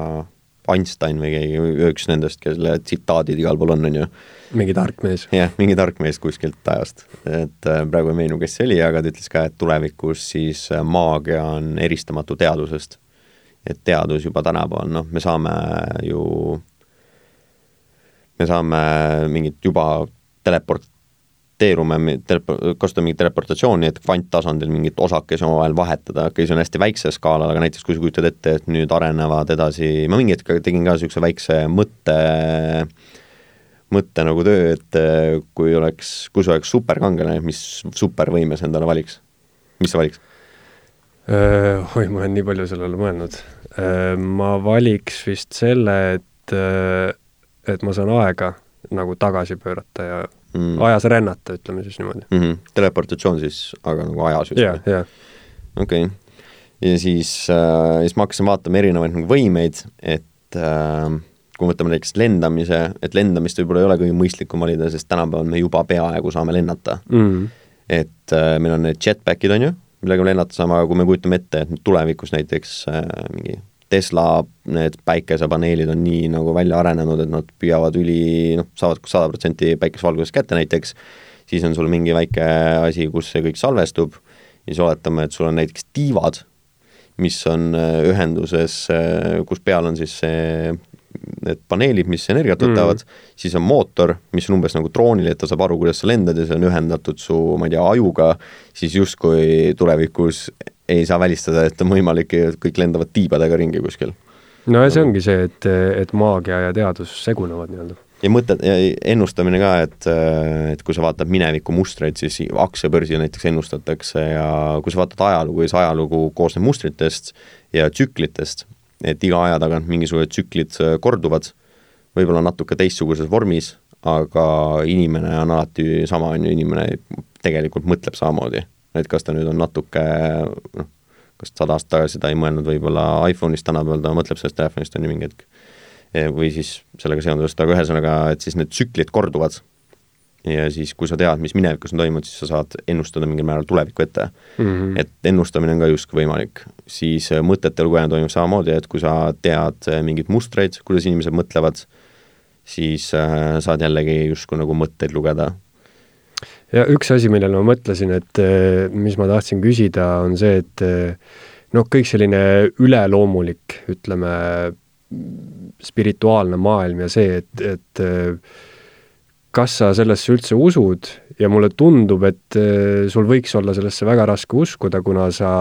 Einstein või keegi, üks nendest, kelle tsitaadid igal pool on, on ju. mingi tark mees. jah, mingi tark mees kuskilt ajast, et äh, praegu ei meenu, kes see oli, aga ta ütles ka, et tulevikus siis äh, maagia on eristamatu teadusest. Et teadus juba tänapäeval, noh, me saame ju, me saame mingit juba teleporteerume, telepo-, kasutame mingit teleportatsiooni, et kvanttasandil mingit osakesi omavahel vahetada, okei see on hästi väiksel skaalal, aga näiteks kui sa kujutad ette, et nüüd arenevad edasi, ma mingi hetk tegin ka niisuguse väikse mõtte, mõtte nagu töö, et eh, kui oleks, kui sa oleks superkangelane, mis supervõime sa endale valiks? mis sa valiks? Oi, ma olen nii palju sellele mõelnud. ma valiks vist selle, et, et ma saan aega nagu tagasi pöörata ja mm. ajas rännata, ütleme siis niimoodi. mm. -hmm. teleportatsioon siis, aga nagu ajas just jah, jah. okei okay. ja siis äh,, siis ma hakkasin vaatama erinevaid nagu võimeid, et äh, kui me võtame näiteks lendamise, et lendamist võib-olla ei ole kõige mõistlikum valida, sest tänapäeval me juba peaaegu saame lennata Mm. et äh, meil on need jetpack'id, on ju, millega me lennata saame, aga kui me kujutame ette, et tulevikus näiteks äh, mingi Tesla need päikesepaneelid on nii nagu välja arenenud, et nad püüavad üli, noh, saavad sada protsenti päikesevalgusest kätte näiteks, siis on sul mingi väike asi, kus see kõik salvestub siis oletame, et sul on näiteks tiivad, mis on äh, ühenduses, kus peal on siis see need paneelid, mis energiat võtavad mm., siis on mootor, mis on umbes nagu droonil, et ta saab aru, kuidas sa lendad ja see on ühendatud su, ma ei tea, ajuga, siis justkui tulevikus ei saa välistada, et on võimalik, et kõik lendavad tiibadega ringi kuskil. no ja see ongi see, et, et maagia ja teadus segunevad nii-öelda. ja mõtted ja ennustamine ka, et, et kui sa vaatad mineviku mustreid, siis aktsiabörsil näiteks ennustatakse ja kui sa vaatad ajalugu, siis ajalugu koosneb mustritest ja tsüklitest, et iga aja tagant mingisugused tsüklid korduvad, võib-olla natuke teistsuguses vormis, aga inimene on alati sama, on ju, inimene tegelikult mõtleb samamoodi. et kas ta nüüd on natuke noh, kas sada aastat tagasi ta ei mõelnud võib-olla iPhone'ist, tänapäeval ta mõtleb sellest telefonist, on ju, mingi hetk. või siis sellega seonduvast, aga ühesõnaga, et siis need tsüklid korduvad ja siis, kui sa tead, mis minevikus on toimunud, siis sa saad ennustada mingil määral tulevikku ette mm. -hmm. et ennustamine on ka justkui võimalik. siis äh, mõtete lugejana toimub samamoodi, et kui sa tead äh, mingeid mustreid, kuidas inimesed mõtlevad, siis äh, saad jällegi justkui nagu mõtteid lugeda. ja üks asi, millele ma mõtlesin, et mis ma tahtsin küsida, on see, et noh, kõik selline üleloomulik, ütleme, spirituaalne maailm ja see, et, et kas sa sellesse üldse usud ja mulle tundub, et eh, sul võiks olla sellesse väga raske uskuda, kuna sa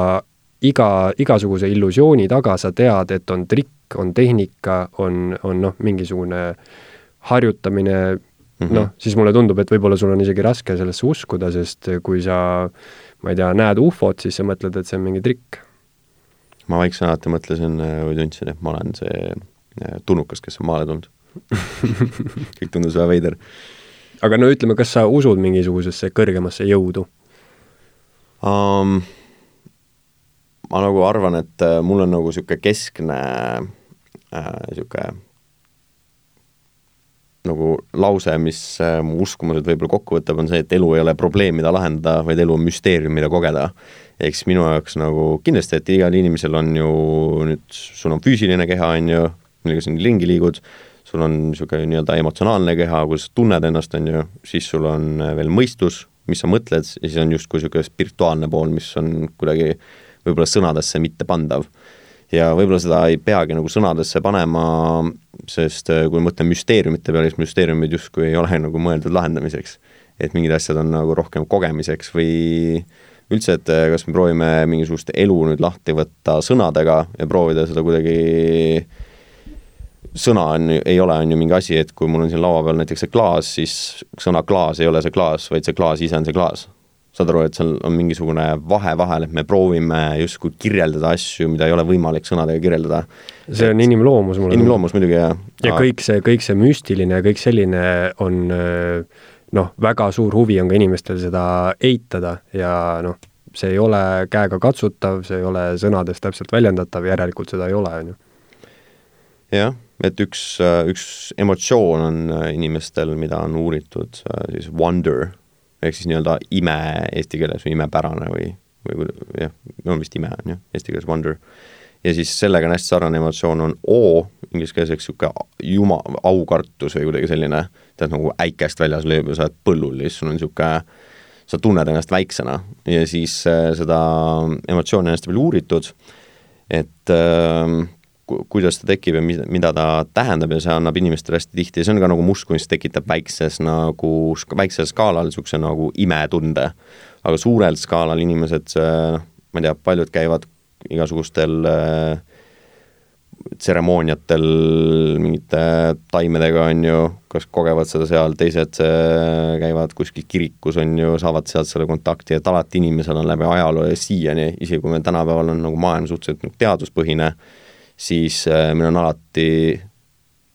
iga, igasuguse illusiooni taga sa tead, et on trikk, on tehnika, on, on noh, mingisugune harjutamine mm -hmm. noh, siis mulle tundub, et võib-olla sul on isegi raske sellesse uskuda, sest kui sa, ma ei tea, näed ufot, siis sa mõtled, et see on mingi trikk. ma vaikselt alati mõtlesin või tundsin, et ma olen see äh, tulnukas, kes on maale tulnud *laughs* kõik tundus väga veider aga no ütleme, kas sa usud mingisugusesse kõrgemasse jõudu um,? ma nagu arvan, et äh, mul on nagu niisugune keskne niisugune äh, nagu lause, mis äh, mu uskumused võib-olla kokku võtab, on see, et elu ei ole probleem, mida lahendada, vaid elu on müsteerium, mida kogeda. ehk siis minu jaoks nagu kindlasti, et igal inimesel on ju nüüd, sul on füüsiline keha, on ju, millega sa ringi liigud, sul on niisugune nii-öelda emotsionaalne keha, kus sa tunned ennast, on ju, siis sul on veel mõistus, mis sa mõtled, ja siis on justkui niisugune spirituaalne pool, mis on kuidagi võib-olla sõnadesse mittepandav. ja võib-olla seda ei peagi nagu sõnadesse panema, sest äh, kui mõtlen müsteeriumite peale, siis müsteeriumid justkui ei ole nagu mõeldud lahendamiseks. et mingid asjad on nagu rohkem kogemiseks või üldse, et äh, kas me proovime mingisugust elu nüüd lahti võtta sõnadega ja proovida seda kuidagi sõna on, ei ole, on ju mingi asi, et kui mul on siin laua peal näiteks see klaas, siis sõna klaas ei ole see klaas, vaid see klaas ise on see klaas. saad aru, et seal on mingisugune vahe vahel, et me proovime justkui kirjeldada asju, mida ei ole võimalik sõnadega kirjeldada. see on inimloomus mulle. inimloomus muidugi, jah. ja kõik see, kõik see müstiline ja kõik selline on noh, väga suur huvi on ka inimestel seda eitada ja noh, see ei ole käega katsutav, see ei ole sõnades täpselt väljendatav, järelikult seda ei ole, on ju. jah et üks, äh, üks emotsioon on äh, inimestel, mida on uuritud, äh, siis wonder, ehk siis nii-öelda ime eesti keeles või imepärane või, või jah, no vist ime on ju, eesti keeles wonder. ja siis sellega on hästi sarnane emotsioon, on oo, inglise keeles eks niisugune juma, aukartus või kuidagi selline, tead nagu äikest väljas lööb ja sa oled põllul ja siis sul on niisugune sa tunned ennast väiksena ja siis äh, seda emotsiooni on hästi palju uuritud, et äh, kuidas ta tekib ja mida, ta tähendab ja see annab inimestele hästi tihti, see on ka nagu mustkunst tekitab väikses nagu, väiksel skaalal niisuguse nagu imetunde. aga suurel skaalal inimesed, noh, ma ei tea, paljud käivad igasugustel äh, tseremooniatel mingite taimedega, on ju, kas kogevad seda seal, teised äh, käivad kuskil kirikus, on ju, saavad sealt selle kontakti, et alati inimesel on läbi ajaloo ja siiani, isegi kui meil tänapäeval on nagu maailm suhteliselt nagu teaduspõhine, siis äh, meil on alati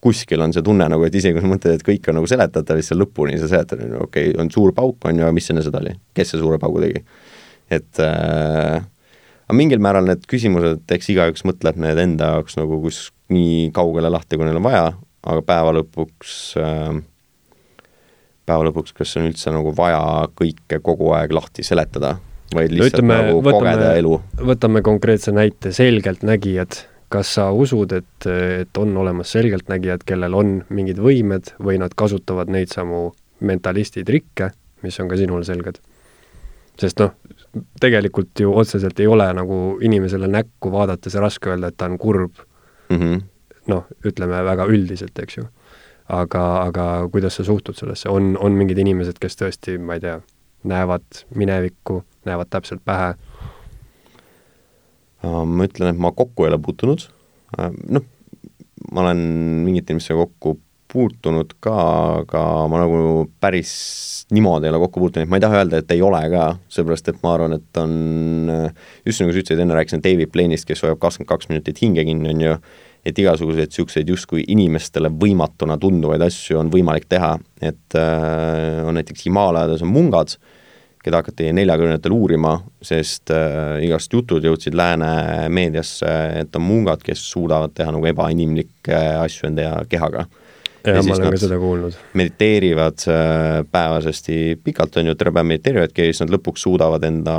kuskil on see tunne nagu, et isegi kui sa mõtled, et kõik on nagu seletatav, siis sa lõpuni sa seletad, okei okay,, on suur pauk, on ju, aga mis enne seda oli, kes see suure paugu tegi? et äh, aga mingil määral need küsimused, eks igaüks mõtleb need enda jaoks nagu kus nii kaugele lahti, kui neil on vaja, aga päeva lõpuks äh, päeva lõpuks, kas on üldse nagu vaja kõike kogu aeg lahti seletada, vaid lihtsalt no, ütleme, nagu võtame, kogeda elu? võtame konkreetse näite, selgeltnägijad kas sa usud, et, et on olemas selgeltnägijad, kellel on mingid võimed või nad kasutavad neid samu mentalisti trikke, mis on ka sinule selged? sest noh, tegelikult ju otseselt ei ole nagu inimesele näkku vaadates raske öelda, et ta on kurb mm -hmm.. noh, ütleme väga üldiselt, eks ju. aga, aga kuidas sa suhtud sellesse, on, on mingid inimesed, kes tõesti, ma ei tea, näevad minevikku, näevad täpselt pähe ma ütlen, et ma kokku ei ole puutunud, äh, noh, ma olen mingite inimestega kokku puutunud ka, aga ma nagu päris niimoodi ei ole kokku puutunud, ma ei taha öelda, et ei ole ka, seepärast et ma arvan, et on just nagu sa ütlesid, enne rääkisin David Blaine'ist, kes hoiab kakskümmend kaks minutit hinge kinni, on ju, et igasuguseid niisuguseid justkui inimestele võimatuna tunduvaid asju on võimalik teha, et äh, on näiteks Himaalajades on mungad äh,, keda hakati neljakümnendatel uurima, sest äh, igast jutud jõudsid lääne meediasse, et on mungad, kes suudavad teha nagu ebainimlikke asju enda kehaga. ja, ja ma olen ka seda kuulnud. mediteerivad äh, päevasesti pikalt, on ju, terve päev mediteerivadki ja siis nad lõpuks suudavad enda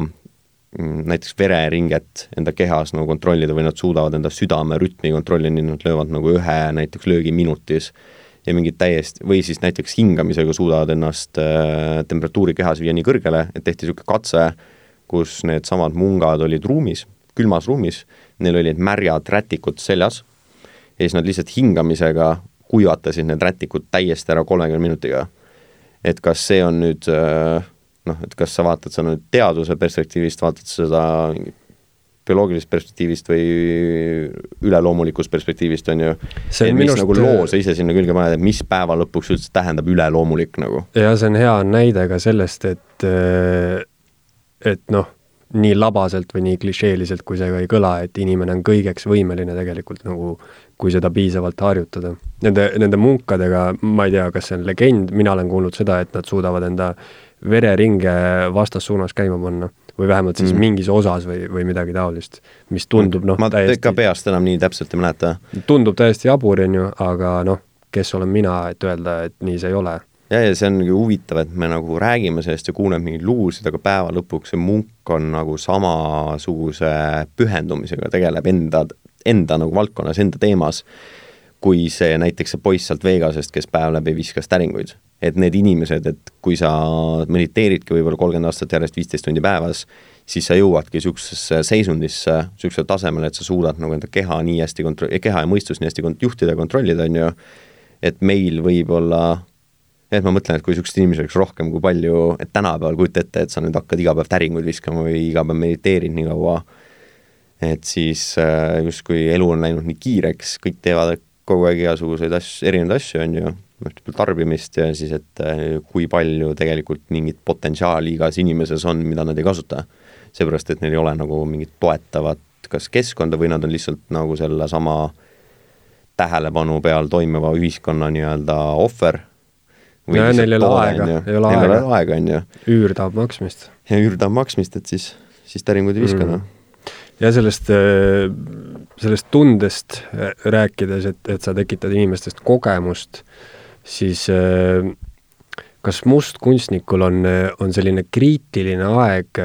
mm, näiteks vereringet enda kehas nagu kontrollida või nad suudavad enda südamerütmi kontrollida, nii nad löövad nagu ühe näiteks löögi minutis ja mingid täiesti, või siis näiteks hingamisega suudavad ennast äh, temperatuuri kehas viia nii kõrgele, et tehti niisugune katse, kus needsamad mungad olid ruumis, külmas ruumis, neil olid märjad rätikud seljas ja siis nad lihtsalt hingamisega kuivatasid need rätikud täiesti ära kolmekümne minutiga. et kas see on nüüd äh, noh, et kas sa vaatad seda nüüd teaduse perspektiivist, vaatad seda bioloogilisest perspektiivist või üleloomulikust perspektiivist, on ju. et mis minust... nagu loo sa ise sinna külge paned, et mis päeva lõpuks üldse tähendab üleloomulik nagu? ja see on hea näide ka sellest, et, et noh, nii labaselt või nii klišeeliselt, kui see ka ei kõla, et inimene on kõigeks võimeline tegelikult nagu, kui seda piisavalt harjutada. Nende, nende munkadega, ma ei tea, kas see on legend, mina olen kuulnud seda, et nad suudavad enda vereringe vastassuunas käima panna või vähemalt siis mm. mingis osas või, või midagi taolist, mis tundub noh, ma täiesti ka peast enam nii täpselt ei mäleta. tundub täiesti jabur, on ju, aga noh, kes olen mina, et öelda, et nii see ei ole. ja, ja see ongi huvitav, et me nagu räägime sellest ja kuuleme mingeid lugusid, aga päeva lõpuks see munk on nagu samasuguse pühendumisega, tegeleb enda, enda nagu valdkonnas, enda teemas, kui see näiteks see poiss sealt Vegasest, kes päev läbi viskas täringuid et need inimesed, et kui sa mediteeridki võib-olla kolmkümmend aastat järjest viisteist tundi päevas, siis sa jõuadki niisugusesse seisundisse, niisugusele tasemele, et sa suudad nagu enda keha nii hästi kontro-, keha ja mõistust nii hästi kont-, juhtida ja kontrollida, on ju, et meil võib-olla et ma mõtlen, et kui niisuguseid inimesi oleks rohkem, kui palju, et tänapäeval kujuta ette, et sa nüüd hakkad iga päev täringuid viskama või iga päev mediteerid nii kaua, et siis äh, justkui elu on läinud nii kiireks, kõik teevad kogu aeg igasuguseid asju, erinevaid asju, on ju, tarbimist ja siis, et äh, kui palju tegelikult mingit potentsiaali igas inimeses on, mida nad ei kasuta. seepärast, et neil ei ole nagu mingit toetavat kas keskkonda või nad on lihtsalt nagu sellesama tähelepanu peal toimiva ühiskonna nii-öelda ohver. ja neil ei ole aega, ei ole aega. aega, on ju. üür tahab maksmist. ja üür tahab maksmist, et siis, siis täringuid ei viska mm., noh ja sellest, äh, sellest tundest äh, rääkides, et, et sa tekitad inimestest kogemust, siis äh, kas mustkunstnikul on, on selline kriitiline aeg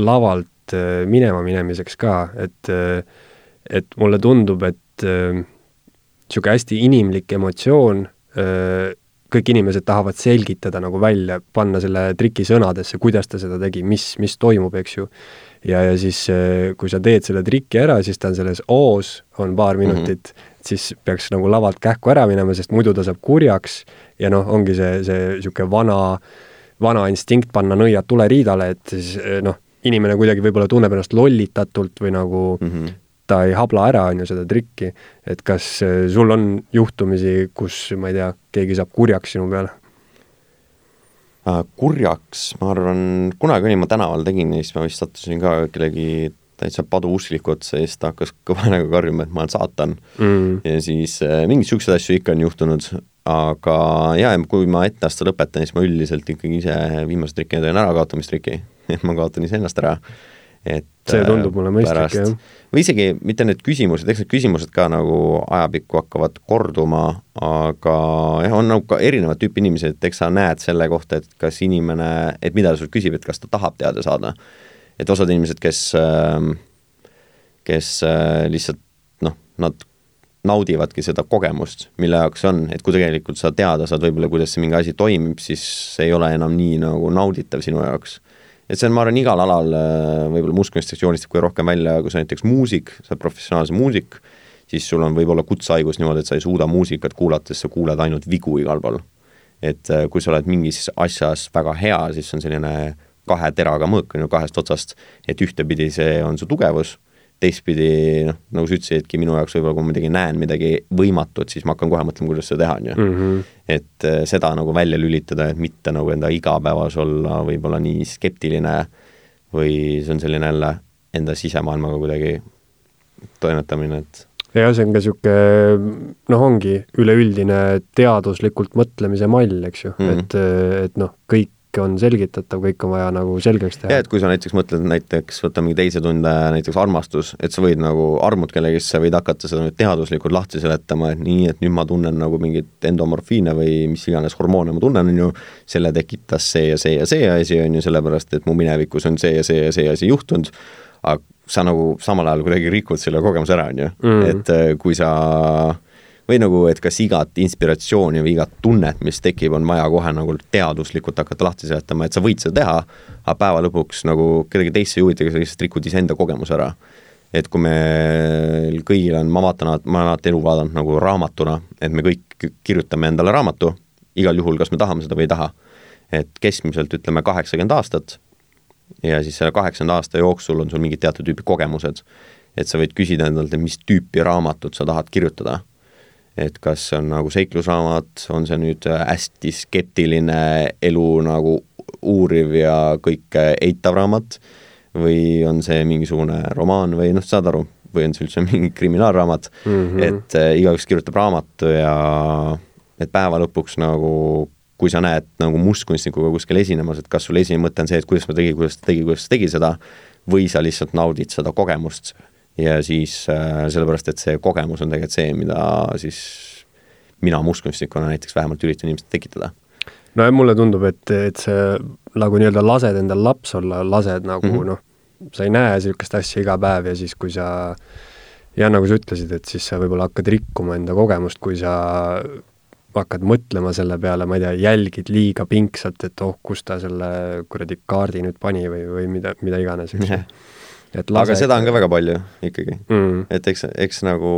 lavalt minema minemiseks ka, et, et mulle tundub, et niisugune hästi inimlik emotsioon, kõik inimesed tahavad selgitada nagu välja, panna selle triki sõnadesse, kuidas ta seda tegi, mis, mis toimub, eks ju ja, ja siis äh, kui sa teed selle triki ära, siis ta on selles O-s, on paar mhm. minutit mm, -hmm. Siis peaks nagu lavalt kähku ära minema, sest muidu ta saab kurjaks ja noh, ongi see, see niisugune vana, vana instinkt panna nõiad tuleriidale, et siis äh, noh, inimene kuidagi võib-olla tunneb ennast lollitatult või nagu mm -hmm. ta ei habla ära, on ju, seda trikki. et kas äh, sul on juhtumisi, kus, ma ei tea, keegi saab kurjaks sinu peale? Äh, kurjaks, ma arvan, kunagi olin ma tänaval, tegin ja siis ma vist sattusin ka kellegi täitsa paduuskliku otsa ja siis ta hakkas *laughs* kõva näoga karjuma, et ma olen saatan mm.. ja siis äh, mingeid niisuguseid asju ikka on juhtunud, aga jaa, kui ma ette aasta lõpetan, siis ma üldiselt ikkagi ise viimase triki teen ärakaotamistriki, *laughs* et ma kaotan iseennast ära et see tundub mulle mõistlik, jah. või isegi mitte need küsimused, eks need küsimused ka nagu ajapikku hakkavad korduma, aga jah, on nagu ka erinevat tüüpi inimesi, et eks sa näed selle kohta, et kas inimene, et mida ta sult küsib, et kas ta tahab teada saada. Et osad inimesed, kes, ähm, kes äh, lihtsalt noh, nad naudivadki seda kogemust, mille jaoks on, et kui tegelikult sa teada saad võib-olla, kuidas see mingi asi toimib, siis see ei ole enam nii nagu nauditav sinu jaoks et see on, ma arvan, igal alal äh, võib-olla muusikainstitutsioonist joonistub kõige rohkem välja, kui sa näiteks muusik, sa oled professionaalse muusik, siis sul on võib-olla kutsehaigus niimoodi, et sa ei suuda muusikat kuulates, sa kuuled ainult vigu igal pool. et äh, kui sa oled mingis asjas väga hea, siis on selline kahe teraga mõõk, on ju, kahest otsast, et ühtepidi see on su tugevus teistpidi noh, nagu sa ütlesidki, minu jaoks võib-olla kui ma midagi näen, midagi võimatut, siis ma hakkan kohe mõtlema, kuidas seda teha, on ju. Mhm. et äh, seda nagu välja lülitada, et mitte nagu enda igapäevas olla võib-olla nii skeptiline või see on selline jälle enda sisemaailmaga kuidagi toimetamine, et jah, see on ka niisugune noh, ongi üleüldine teaduslikult mõtlemise mall, eks ju mm, -hmm. et, et noh, kõik on selgitatav, kõik on vaja nagu selgeks teha. jah, et kui sa näiteks mõtled näiteks, võtame teise tunde, näiteks armastus, et sa võid nagu armud kellegi, sa võid hakata seda nüüd teaduslikult lahti seletama, et nii, et nüüd ma tunnen nagu mingit endomorfiine või mis iganes hormoone ma tunnen, on ju, selle tekitas see ja see ja see asi, on ju, sellepärast et mu minevikus on see ja see ja see asi juhtunud, aga sa nagu samal ajal kuidagi rikud selle kogemuse ära, on ju, mm. et äh, kui sa või nagu, et kas igat inspiratsiooni või igat tunnet, mis tekib, on vaja kohe nagu teaduslikult hakata lahti seletama, et sa võid seda teha, aga päeva lõpuks nagu kedagi teist ei huvita, sa lihtsalt rikud iseenda kogemuse ära. et kui meil kõigil on, ma vaatan, ma olen alati elu vaadanud nagu raamatuna, et me kõik kirjutame endale raamatu, igal juhul, kas me tahame seda või ei taha. et keskmiselt ütleme kaheksakümmend aastat ja siis selle kaheksakümne aasta jooksul on sul mingid teatud tüüpi kogemused. et sa võid küsida endalt, et mis tüüpi raamatut sa tahad kirjutada et kas see on nagu seiklusraamat, on see nüüd hästi skeptiline elu nagu uuriv ja kõike eitav raamat või on see mingisugune romaan või noh, saad aru, või on see üldse *laughs* mingi kriminaalraamat mm, -hmm. et äh, igaüks kirjutab raamatu ja et päeva lõpuks nagu kui sa näed nagu mustkunstnikuga kuskil esinemas, et kas sul esimene mõte on see, et kuidas ta tegi, kuidas ta tegi, kuidas ta tegi seda, või sa lihtsalt naudid seda kogemust ja siis äh, sellepärast, et see kogemus on tegelikult see, mida siis mina mustkunstnikuna näiteks vähemalt üritan inimestele tekitada. no ja mulle tundub, et, et sa nagu nii-öelda lased endal laps olla, lased nagu mm -hmm. noh, sa ei näe niisugust asja iga päev ja siis, kui sa ja nagu sa ütlesid, et siis sa võib-olla hakkad rikkuma enda kogemust, kui sa hakkad mõtlema selle peale, ma ei tea, jälgid liiga pingsalt, et oh, kus ta selle kuradi kaardi nüüd pani või, või mida, mida iganes, eks ju. Aga seda on ka väga palju ikkagi mm.. et eks, eks nagu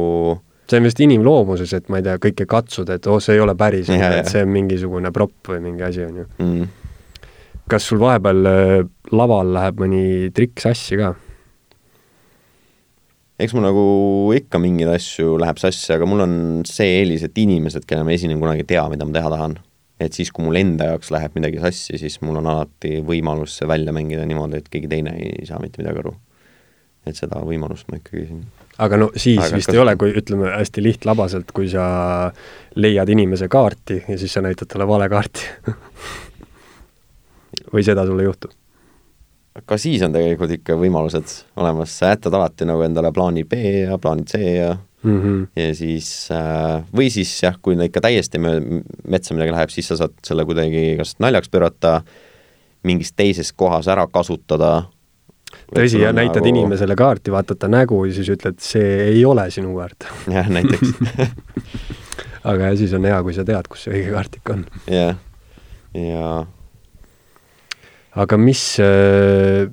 see on vist inimloomuses, et ma ei tea, kõike katsuda, et oh, see ei ole päris, et see on mingisugune propp või mingi asi, on ju mm.. kas sul vahepeal äh, laval läheb mõni trikk sassi ka? eks mul nagu ikka mingeid asju läheb sassi, aga mul on see eelis, et inimesed, kelle ma esinen, kunagi ei tea, mida ma teha tahan. et siis, kui mul enda jaoks läheb midagi sassi, siis mul on alati võimalus see välja mängida niimoodi, et keegi teine ei saa mitte midagi aru. Et seda võimalust ma ikkagi siin aga no siis aga vist kas... ei ole, kui ütleme hästi lihtlabaselt, kui sa leiad inimese kaarti ja siis sa näitad talle vale kaarti *laughs* või seda sul ei juhtu? ka siis on tegelikult ikka võimalused olemas, sa jätad alati nagu endale plaani B ja plaani C ja mm -hmm. ja siis äh, või siis jah, kui ikka täiesti metsa midagi läheb, siis sa saad selle kuidagi kas naljaks pöörata, mingis teises kohas ära kasutada. Tõsi, ja näitad nagu... inimesele kaarti, vaatad ta nägu ja siis ütled, see ei ole sinu kaart. *laughs* jah, näiteks *laughs* aga siis on hea, kui sa tead, kus see õige kaart ikka on. jah, ja, ja aga mis äh,,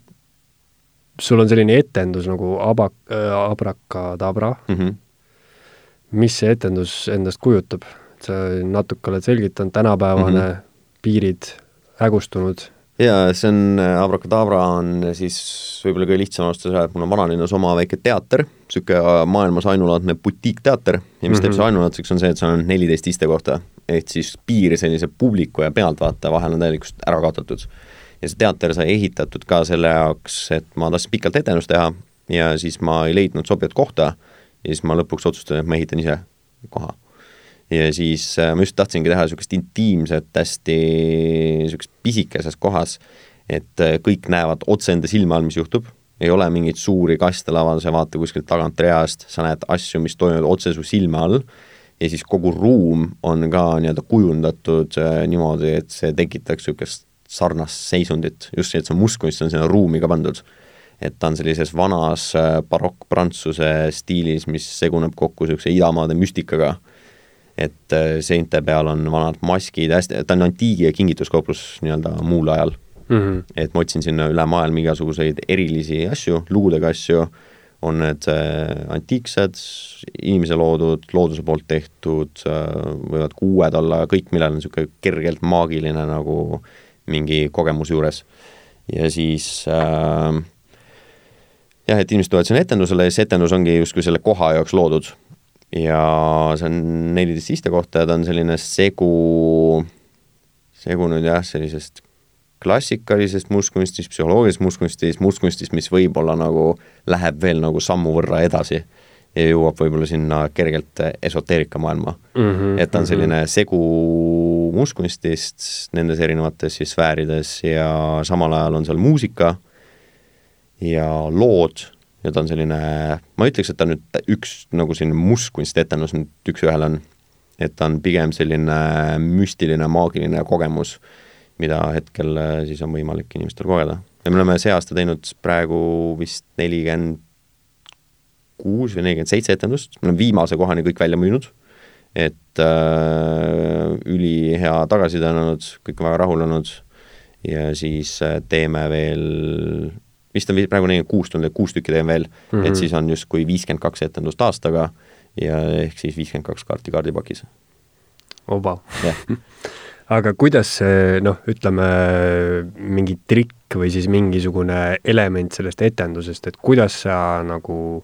sul on selline etendus nagu aba- äh,, abrakadabra mm. -hmm. mis see etendus endast kujutab? sa natuke oled selgitanud, tänapäevane mm, -hmm. piirid hägustunud jaa, see on, äh, Abrakadabra on siis võib-olla kõige lihtsam alustada seda, et mul on vanalinnas oma väike teater, niisugune maailmas ainulaadne butiikteater ja mis mm -hmm. teeb selle ainulaadseks, on see, et seal on neliteist istekohta, ehk siis piir sellise publiku ja pealtvaataja vahel on täielikult ära kaotatud ja see teater sai ehitatud ka selle jaoks, et ma tahtsin pikalt etendust teha ja siis ma ei leidnud sobivat kohta ja siis ma lõpuks otsustasin, et ma ehitan ise koha. Ja siis äh, ma just tahtsingi teha niisugust intiimset, hästi niisugust pisikeses kohas, et äh, kõik näevad otse enda silma all, mis juhtub, ei ole mingeid suuri kaste laval, sa ei vaata kuskilt tagant reast, sa näed asju, mis toimuvad otse su silme all. Ja siis kogu ruum on ka nii-öelda kujundatud äh, niimoodi, et see tekitaks niisugust sarnast seisundit, just see, et see mustkunst on sinna ruumi ka pandud. et ta on sellises vanas barokk-prantsuse stiilis, mis seguneb kokku niisuguse idamaade müstikaga, et äh, seinte peal on vanad maskid, hästi, ta on antiigi- ja kingituskauplus nii-öelda muul ajal mm. -hmm. et ma otsin sinna üle maailma igasuguseid erilisi asju, lugudega asju, on need äh, antiiksed, inimese loodud, looduse poolt tehtud äh,, võivad ka uued olla, kõik, millel on niisugune kergelt maagiline nagu mingi kogemuse juures. ja siis äh, jah, et inimesed tulevad sinna etendusele ja see etendus ongi justkui selle koha jaoks loodud. Ja see on neliteist istekohta ja ta on selline segu, segu nüüd jah, sellisest klassikalisest mustkunstist, psühholoogilisest mustkunstist, mustkunstist, mis võib-olla nagu läheb veel nagu sammu võrra edasi ja jõuab võib-olla sinna kergelt esoteerikamaailma mm. -hmm, et ta on mhm. selline segu mustkunstist nendes erinevates siis sfäärides ja samal ajal on seal muusika ja lood ja ta on selline, ma ütleks, et ta nüüd üks nagu selline mustkunstietendus nüüd üks-ühele on, et ta on pigem selline müstiline, maagiline kogemus, mida hetkel siis on võimalik inimestel kogeda. ja me oleme see aasta teinud praegu vist nelikümmend kuus või nelikümmend seitse etendust, me oleme viimase kohani kõik välja müünud, et äh, ülihea tagasiside on olnud, kõik on väga rahul olnud. Ja siis äh, teeme veel, vist on praegu nelikümmend kuus tundi, kuus tükki teeme veel mm, -hmm. et mhm. siis on justkui viiskümmend kaks etendust aastaga ja ehk siis viiskümmend kaks kaarti kaardipakis. oba yeah. *laughs* aga kuidas see noh, ütleme mingi trikk või siis mingisugune element sellest etendusest, et kuidas sa nagu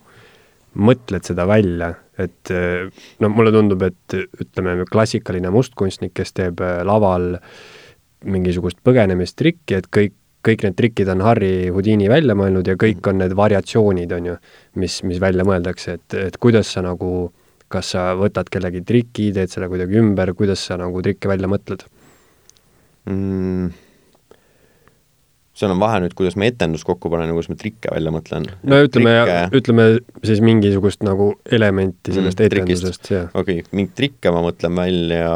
mõtled seda välja, et no mulle tundub, et ütleme, klassikaline mustkunstnik, kes teeb äh, laval mingisugust põgenemistrikki, et kõik, kõik need trikid on Harry Houdini välja mõelnud ja kõik on need variatsioonid, on ju, mis, mis välja mõeldakse, et, et kuidas sa nagu, kas sa võtad kellegi triki, teed selle kuidagi ümber, kuidas sa nagu trikke välja mõtled mm.? seal on vahe nüüd, kuidas ma etendust kokku panen ja kuidas ma trikke välja mõtlen. no ütleme, ütleme siis mingisugust nagu elementi mm, sellest mm, etendusest, jah. okei okay,, mingeid trikke ma mõtlen välja,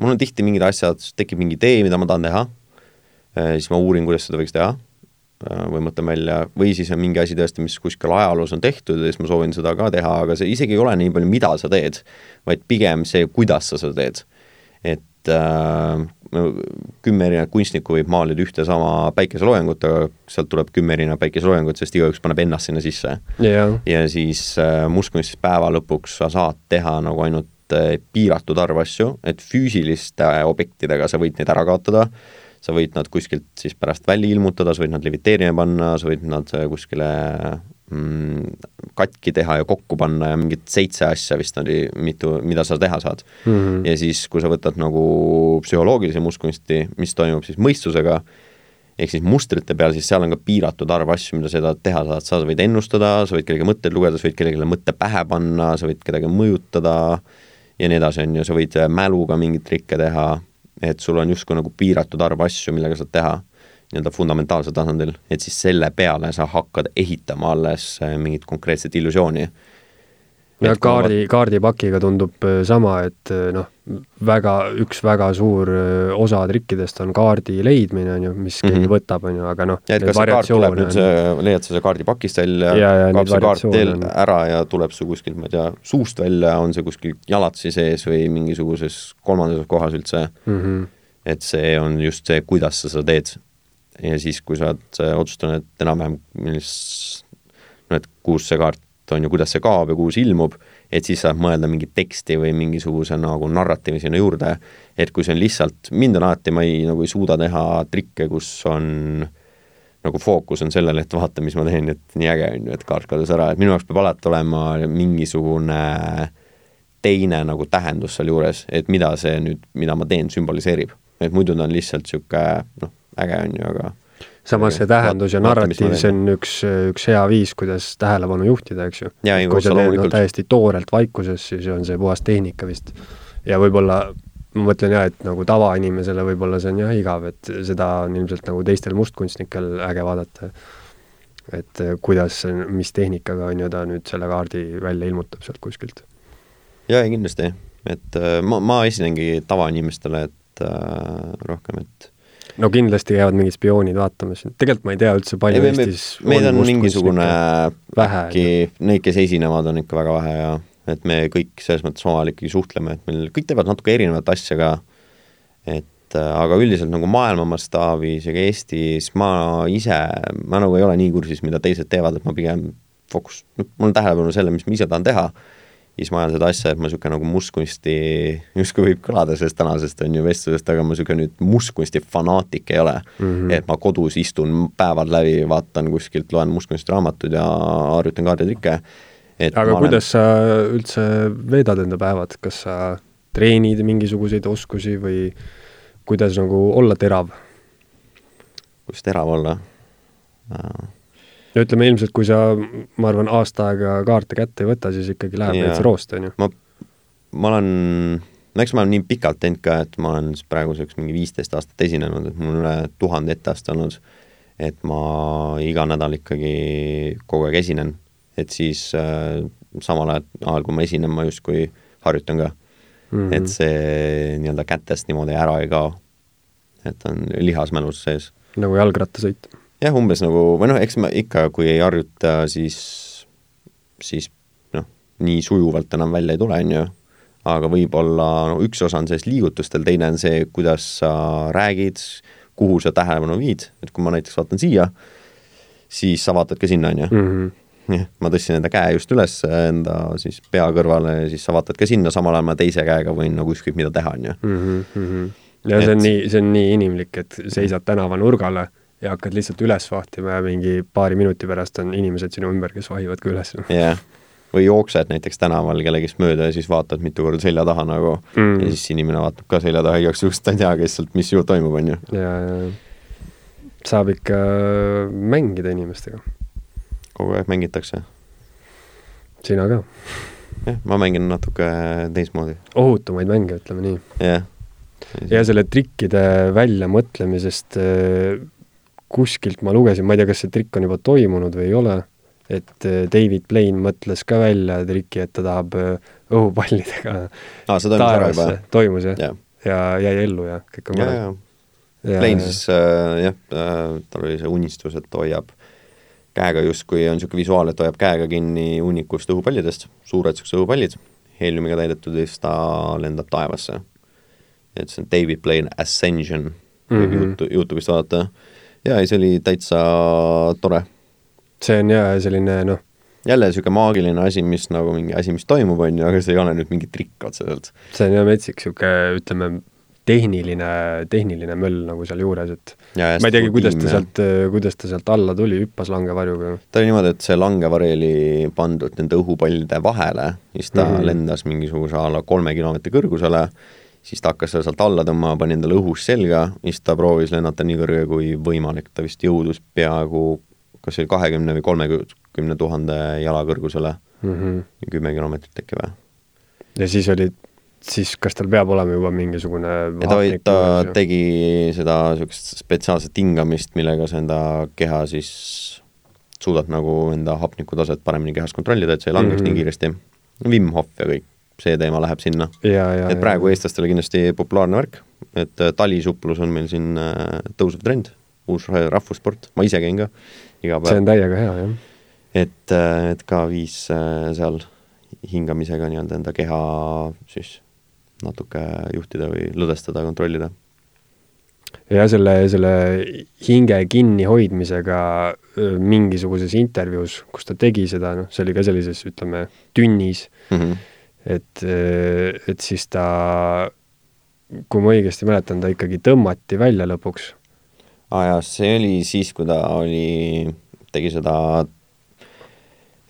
mul on tihti mingid asjad, tekib mingi idee, mida ma tahan teha, siis ma uurin, kuidas seda võiks teha, äh, või mõtlen välja, või siis on mingi asi tõesti, mis kuskil ajaloos on tehtud ja siis ma soovin seda ka teha, aga see isegi ei ole nii palju, mida sa teed, vaid pigem see, kuidas sa seda teed. Et äh, kümme erinevat kunstnikku võib maalida ühte sama päikeseloojangut, aga sealt tuleb kümme erinevat päikeseloojangut, sest igaüks paneb ennast sinna sisse. Jah, ja siis äh, mustkunstis päeva lõpuks sa saad teha nagu ainult äh, piiratud arv asju, et füüsiliste objektidega sa võid neid ära kaotada, sa võid nad kuskilt siis pärast välja ilmutada, sa võid nad leviteerima panna, sa võid nad äh, kuskile mm, katki teha ja kokku panna ja mingid seitse asja vist oli mitu, mida sa teha saad mm. -hmm. ja siis, kui sa võtad nagu psühholoogilise mustkunsti, mis toimub siis mõistusega, ehk siis mustrite peal, siis seal on ka piiratud arv asju, mida sa tahad teha saad, sa võid ennustada, sa võid kellegi mõtteid lugeda, sa võid kellelegi mõtte pähe panna, sa võid kedagi mõjutada ja nii edasi, on ju, sa võid mäluga mingeid trikke teha, et sul on justkui nagu piiratud arv asju, millega saad teha nii-öelda fundamentaalsel tasandil, et siis selle peale sa hakkad ehitama alles äh, mingit konkreetset illusiooni. Ja Et kui ma kaardi, kaardipakiga tundub äh, sama, et äh, noh, väga, üks väga suur äh, osa trikkidest on kaardi leidmine, on ju, mis keegi mm. -hmm. võtab, on ju, aga noh, ja et kas see kaart tuleb nüüd, leiad sa see kaardi pakist välja Ja, ja kaob see kaart teil on. ära ja tuleb su kuskilt, ma ei tea, suust välja, on see kuskil jalatsi sees või mingisuguses kolmandas kohas üldse mm. -hmm. et see on just see, kuidas sa seda teed. ja siis, kui sa oled otsustanud, et enam-vähem millis, no et kus see kaart on ju, kuidas see kaob ja kuhu see ilmub, et siis saab mõelda mingit teksti või mingisuguse nagu narratiivi sinna juurde, et kui see on lihtsalt, mind on alati, ma ei, nagu ei suuda teha trikke, kus on nagu fookus on sellele, et vaata, mis ma teen, et nii äge on ju, et kaart kadus ära, et minu jaoks peab alati olema mingisugune teine nagu tähendus sealjuures, et mida see nüüd, mida ma teen, sümboliseerib. et muidu ta on lihtsalt niisugune noh, äge on ju, aga samas see tähendus ja narratiiv, see on üks, üks hea viis, kuidas tähelepanu juhtida, eks ju. Kui sa teed no, täiesti toorelt vaikuses, siis on see puhas tehnika vist. ja võib-olla ma mõtlen jah, et nagu tavainimesele võib-olla see on jah igav, et seda on ilmselt nagu teistel mustkunstnikel äge vaadata. et eh, kuidas, mis tehnikaga on ju ta nüüd selle kaardi välja ilmutab sealt kuskilt. jaa, kindlasti, et äh, ma, ma esinengi tavainimestele, et äh, rohkem, et no kindlasti käivad mingid spioonid vaatamas, tegelikult ma ei tea üldse palju ei, me, me, Eestis meid on mustkunstnikke. mingisugune Vähe, äkki, neid, kes esinevad, on ikka väga vähe ja et me kõik selles mõttes omavahel ikkagi suhtleme, et meil kõik teevad natuke erinevat asja ka, et äh, aga üldiselt nagu maailma mastaabis ja ka Eestis ma ise, ma nagu ei ole nii kursis, mida teised teevad, et ma pigem fookus, mul on tähelepanu selle, mis ma ise tahan teha, siis ma ajan seda asja, et ma niisugune nagu mustkunsti, justkui võib kõlada sellest tänasest on ju vestlusest, aga ma niisugune nüüd mustkunsti fanaatik ei ole mm. -hmm. et ma kodus istun päevad läbi, vaatan kuskilt, loen mustkunstiraamatuid ja harjutan kaarditrikke. aga olen... kuidas sa üldse veedad enda päevad, kas sa treenid mingisuguseid oskusi või kuidas nagu olla terav? kuidas terav olla? No ütleme ilmselt, kui sa, ma arvan, aasta aega kaarte kätte ei võta, siis ikkagi läheb veits roost, on ju. ma, ma olen, no eks ma olen nii pikalt teinud ka, et ma olen praeguseks mingi viisteist aastat esinenud, et mul on üle tuhande etteaste olnud. et ma iga nädal ikkagi kogu aeg esinen, et siis äh, samal ajal, ajal kui ma esinen, ma justkui harjutan ka mm, -hmm. et see nii-öelda kätest niimoodi ära ei kao. et on lihasmälus sees nagu jalgrattasõit. jah, umbes nagu, või noh, eks ma ikka, kui ei harjuta, siis, siis noh, nii sujuvalt enam välja ei tule, on ju, aga võib-olla no üks osa on sellest liigutustel, teine on see, kuidas sa räägid, kuhu sa tähelepanu viid, et kui ma näiteks vaatan siia, siis sa vaatad ka sinna, on ju. Mhm. jah, ma tõstsin enda käe just üles enda siis pea kõrvale ja siis sa vaatad ka sinna, samal ajal ma teise käega võin nagu ükskõik mida teha, on ju. Mhm, ja see on nii, see on nii inimlik, et seisad tänavanurgale ja hakkad lihtsalt üles vahtima ja mingi paari minuti pärast on inimesed sinu ümber, kes vahivad ka üles. jah, või jooksed näiteks tänaval kellegist mööda ja siis vaatad mitu korda selja taha nagu Mm. ja siis inimene vaatab ka selja taha igaks juhuks, ta ei tea, kes sealt, mis ju toimub, on ju. ja, ja saab ikka mängida inimestega. kogu aeg mängitakse. sina ka. jah, ma mängin natuke teistmoodi, ohutumaid mänge, ütleme nii. jah. ja selle trikkide väljamõtlemisest äh, kuskilt ma lugesin, ma ei tea, kas see trikk on juba toimunud või ei ole, et äh, David Blaine mõtles ka välja triki, et ta tahab äh, õhupallidega juba taevasse, toimus jah? jah, ja jäi ellu ja kõik on korras. ja, Plain siis äh, jah äh,, tal oli see unistus, et hoiab käega justkui on niisugune visuaal, et hoiab käega kinni hunnikust õhupallidest, suured niisugused õhupallid, heeliumiga täidetud ja siis ta lendab taevasse. et see on David Blaine Ascension võib mm Mhm. -hmm. Youtube'ist vaadata. Ja ei, see oli täitsa tore. see on jaa selline noh, jälle niisugune maagiline asi, mis nagu mingi asi, mis toimub, on ju, aga see ei ole nüüd mingi trikk otseselt. see on jah metsik niisugune, ütleme, tehniline, tehniline möll nagu sealjuures, et Ja ma ei teagi, kuidas ta sealt, kuidas ta sealt alla tuli, hüppas langevarjuga. ta oli niimoodi, et see langevari oli pandud nende õhupallide vahele, siis ta mm. -hmm. lendas mingisuguse a la kolme kilomeetri kõrgusele, siis ta hakkas seda sealt alla tõmbama, pani endale õhus selga, siis ta proovis lennata nii kõrge kui võimalik, ta vist jõudus peaaegu kas see oli kahekümne või kolmekümne tuhande jala kõrgusele, Mm -hmm. kümme kilomeetrit äkki või? ja siis oli, siis kas tal peab olema juba mingisugune ja ta, ta tegi seda niisugust spetsiaalset hingamist, millega sa enda keha siis suudad nagu enda hapnikutaset paremini kehas kontrollida, et see ei langeks mm Mhm. -hmm. nii kiiresti. Wim Hof ja kõik, see teema läheb sinna. ja, ja, et praegu eestlastele kindlasti populaarne värk, et äh, talisuplus on meil siin äh, tõusev trend, uus rahvussport, ma ise käin ka iga see päev on, täiega hea, jah. et, et ka viis äh, seal hingamisega nii-öelda enda keha siis natuke juhtida või lõdvestada, kontrollida ja selle, selle hinge kinnihoidmisega mingisuguses intervjuus, kus ta tegi seda, noh, see oli ka sellises, ütleme, tünnis, mm. -hmm. et, et siis ta, kui ma õigesti mäletan, ta ikkagi tõmmati välja lõpuks. aa jaa, see oli siis, kui ta oli, tegi seda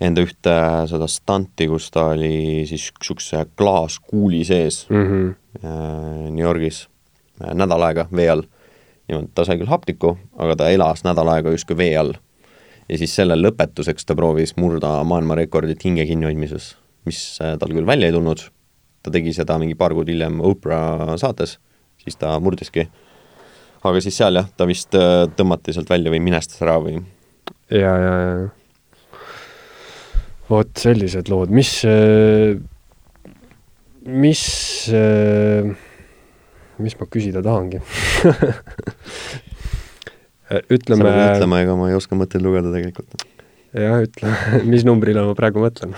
enda ühte seda stunti, kus ta oli siis niisuguse klaaskuuli sees mm. -hmm. äh, New Yorgis äh, nädal aega vee all. niimoodi, ta sai küll hapnikku, aga ta elas nädal aega justkui vee all. ja siis selle lõpetuseks ta proovis murda maailmarekordit hinge kinnihoidmises, mis äh, tal küll välja ei tulnud, ta tegi seda mingi paar kuud hiljem Oprah saates, siis ta murdiski. aga siis seal jah, ta vist äh, tõmmati sealt välja või minestas ära või ja, ja, ja vot sellised lood, mis, mis, mis ma küsida tahangi *laughs* sa ütleme pead, ütlema, ega ma ei oska mõtteid lugeda tegelikult. jah, ütle, *laughs* mis numbrile ma praegu mõtlen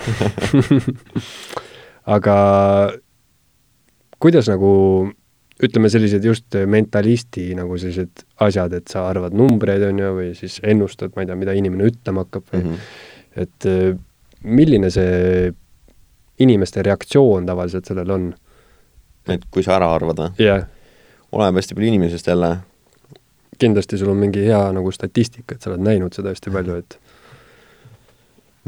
*laughs* aga kuidas nagu ütleme, sellised just mentalisti nagu sellised asjad, et sa arvad numbreid, on ju, või siis ennustad, ma ei tea, mida inimene ütlema hakkab või mm. -hmm. et eh, milline see inimeste reaktsioon tavaliselt sellele on? et kui sa ära arvad või? jah, oleneb hästi palju inimesest jälle, kindlasti sul on mingi hea nagu statistika, et sa oled näinud seda hästi *laughs* palju, et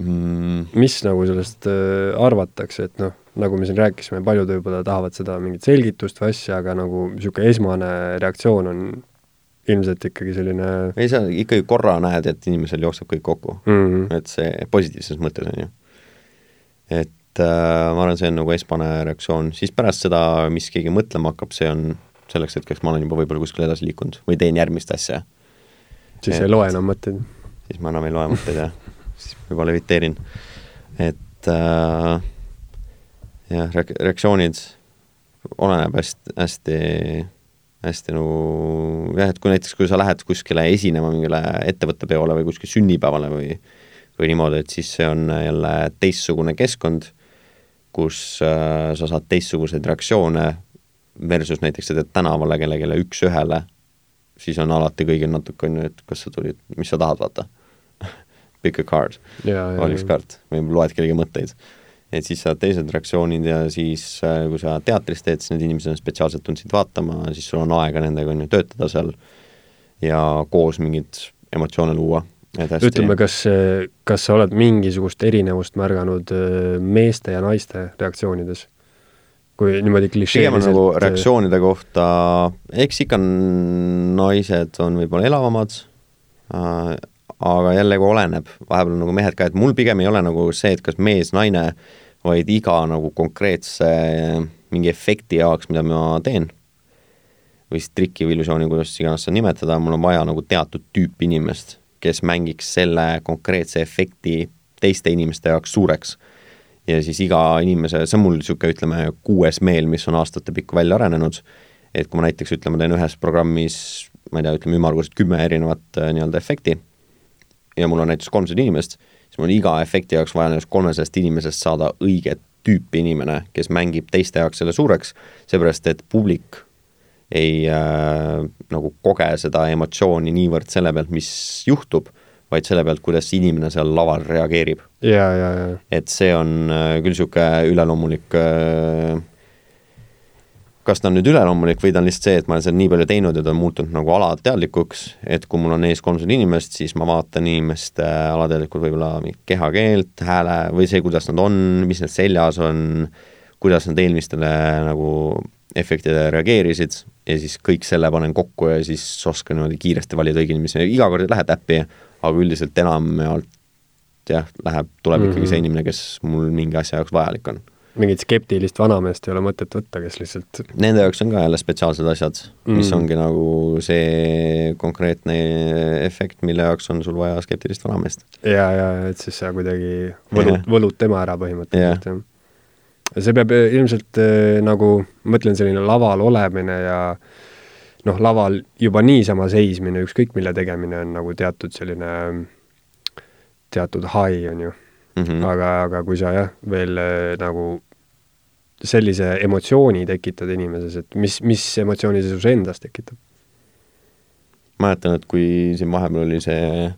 mm, mis nagu sellest äh, arvatakse, et noh, nagu me siin rääkisime, paljud võib-olla tahavad seda mingit selgitust või asja, aga nagu niisugune esmane reaktsioon on ilmselt ikkagi selline ei sa ikkagi korra näed, et inimesel jookseb kõik kokku mm -hmm. et see positiivses mõttes, on ju. et äh, ma arvan, see on nagu esmane reaktsioon, siis pärast seda, mis keegi mõtlema hakkab, see on selleks hetkeks ma olen juba võib-olla kuskile edasi liikunud või teen järgmist asja, siis et- ei loe enam mõtteid. siis ma enam ei loe mõtteid ja *laughs* siis juba leviteerin. et äh, jah, reak-, reaktsioonid oleneb hästi, hästi, hästi nagu jah, et kui näiteks, kui sa lähed kuskile esinema mingile ettevõtte peole või kuskile sünnipäevale või või niimoodi, et siis see on jälle teistsugune keskkond, kus äh, sa saad teistsuguseid reaktsioone versus näiteks sa teed tänavale kellelegi üks-ühele, siis on alati kõigil natuke on ju, et kas sa tulid, mis sa tahad, vaata pick a card, ja, ja, valiks kaart või loed kellegi mõtteid. et siis saad teised reaktsioonid ja siis, äh, kui sa teatris teed, siis need inimesed on spetsiaalselt tulnud sind vaatama, siis sul on aega nendega on ju töötada seal ja koos mingeid emotsioone luua, ütleme, kas, kas sa oled mingisugust erinevust märganud öö, meeste ja naiste reaktsioonides? kui niimoodi on klišeeliselt nagu reaktsioonide kohta, eks ikka naised on võib-olla elavamad aga jällegi oleneb, vahepeal nagu mehed ka, et mul pigem ei ole nagu see, et kas mees, naine, vaid iga nagu konkreetse mingi efekti jaoks, mida ma teen, või siis triki või illusiooni, kuidas iganes seda nimetada, mul on vaja nagu teatud tüüpi inimest, kes mängiks selle konkreetse efekti teiste inimeste jaoks suureks. Ja siis iga inimese, see on mul niisugune, ütleme, kuues meel, mis on aastatepikku välja arenenud, et kui ma näiteks, ütleme, teen ühes programmis, ma ei tea, ütleme ümmarguselt kümme erinevat äh, nii-öelda efekti ja mul on näiteks kolmsada inimest, siis mul on iga efekti jaoks vaja nendest kolmesajast inimesest saada õiget tüüpi inimene, kes mängib teiste jaoks selle suureks, seepärast et publik ei äh, nagu koge seda emotsiooni niivõrd selle pealt, mis juhtub, vaid selle pealt, kuidas inimene seal laval reageerib. et see on äh, küll niisugune üleloomulik äh, kas ta on nüüd üleloomulik või ta on lihtsalt see, et ma olen seda nii palju teinud ja ta on muutunud nagu alateadlikuks, et kui mul on ees kolmsada inimest, siis ma vaatan inimeste alateadlikult võib-olla kehakeelt, hääle või see, kuidas nad on, mis neil seljas on, kuidas nad eelmistele nagu efektidele reageerisid ja siis kõik selle panen kokku ja siis oskan niimoodi kiiresti valida õige inimese, iga kord ei lähe täppi, aga üldiselt enamjaolt jah, läheb, tuleb mm -hmm. ikkagi see inimene, kes mul mingi asja jaoks vajalik on mingit skeptilist vanameest ei ole mõtet võtta, kes lihtsalt Nende jaoks on ka jälle spetsiaalsed asjad mm., mis ongi nagu see konkreetne efekt, mille jaoks on sul vaja skeptilist vanameest. ja, ja et siis sa kuidagi võlud, võlud tema ära põhimõtteliselt, jah. see peab eh, ilmselt eh, nagu, ma mõtlen, selline laval olemine ja noh, laval juba niisama seismine, ükskõik mille tegemine on nagu teatud selline, teatud high, on ju mm. -hmm. aga, aga kui sa jah, veel äh, nagu sellise emotsiooni tekitad inimeses, et mis, mis emotsiooni see sinus endas tekitab? mäletan, et kui siin vahepeal oli see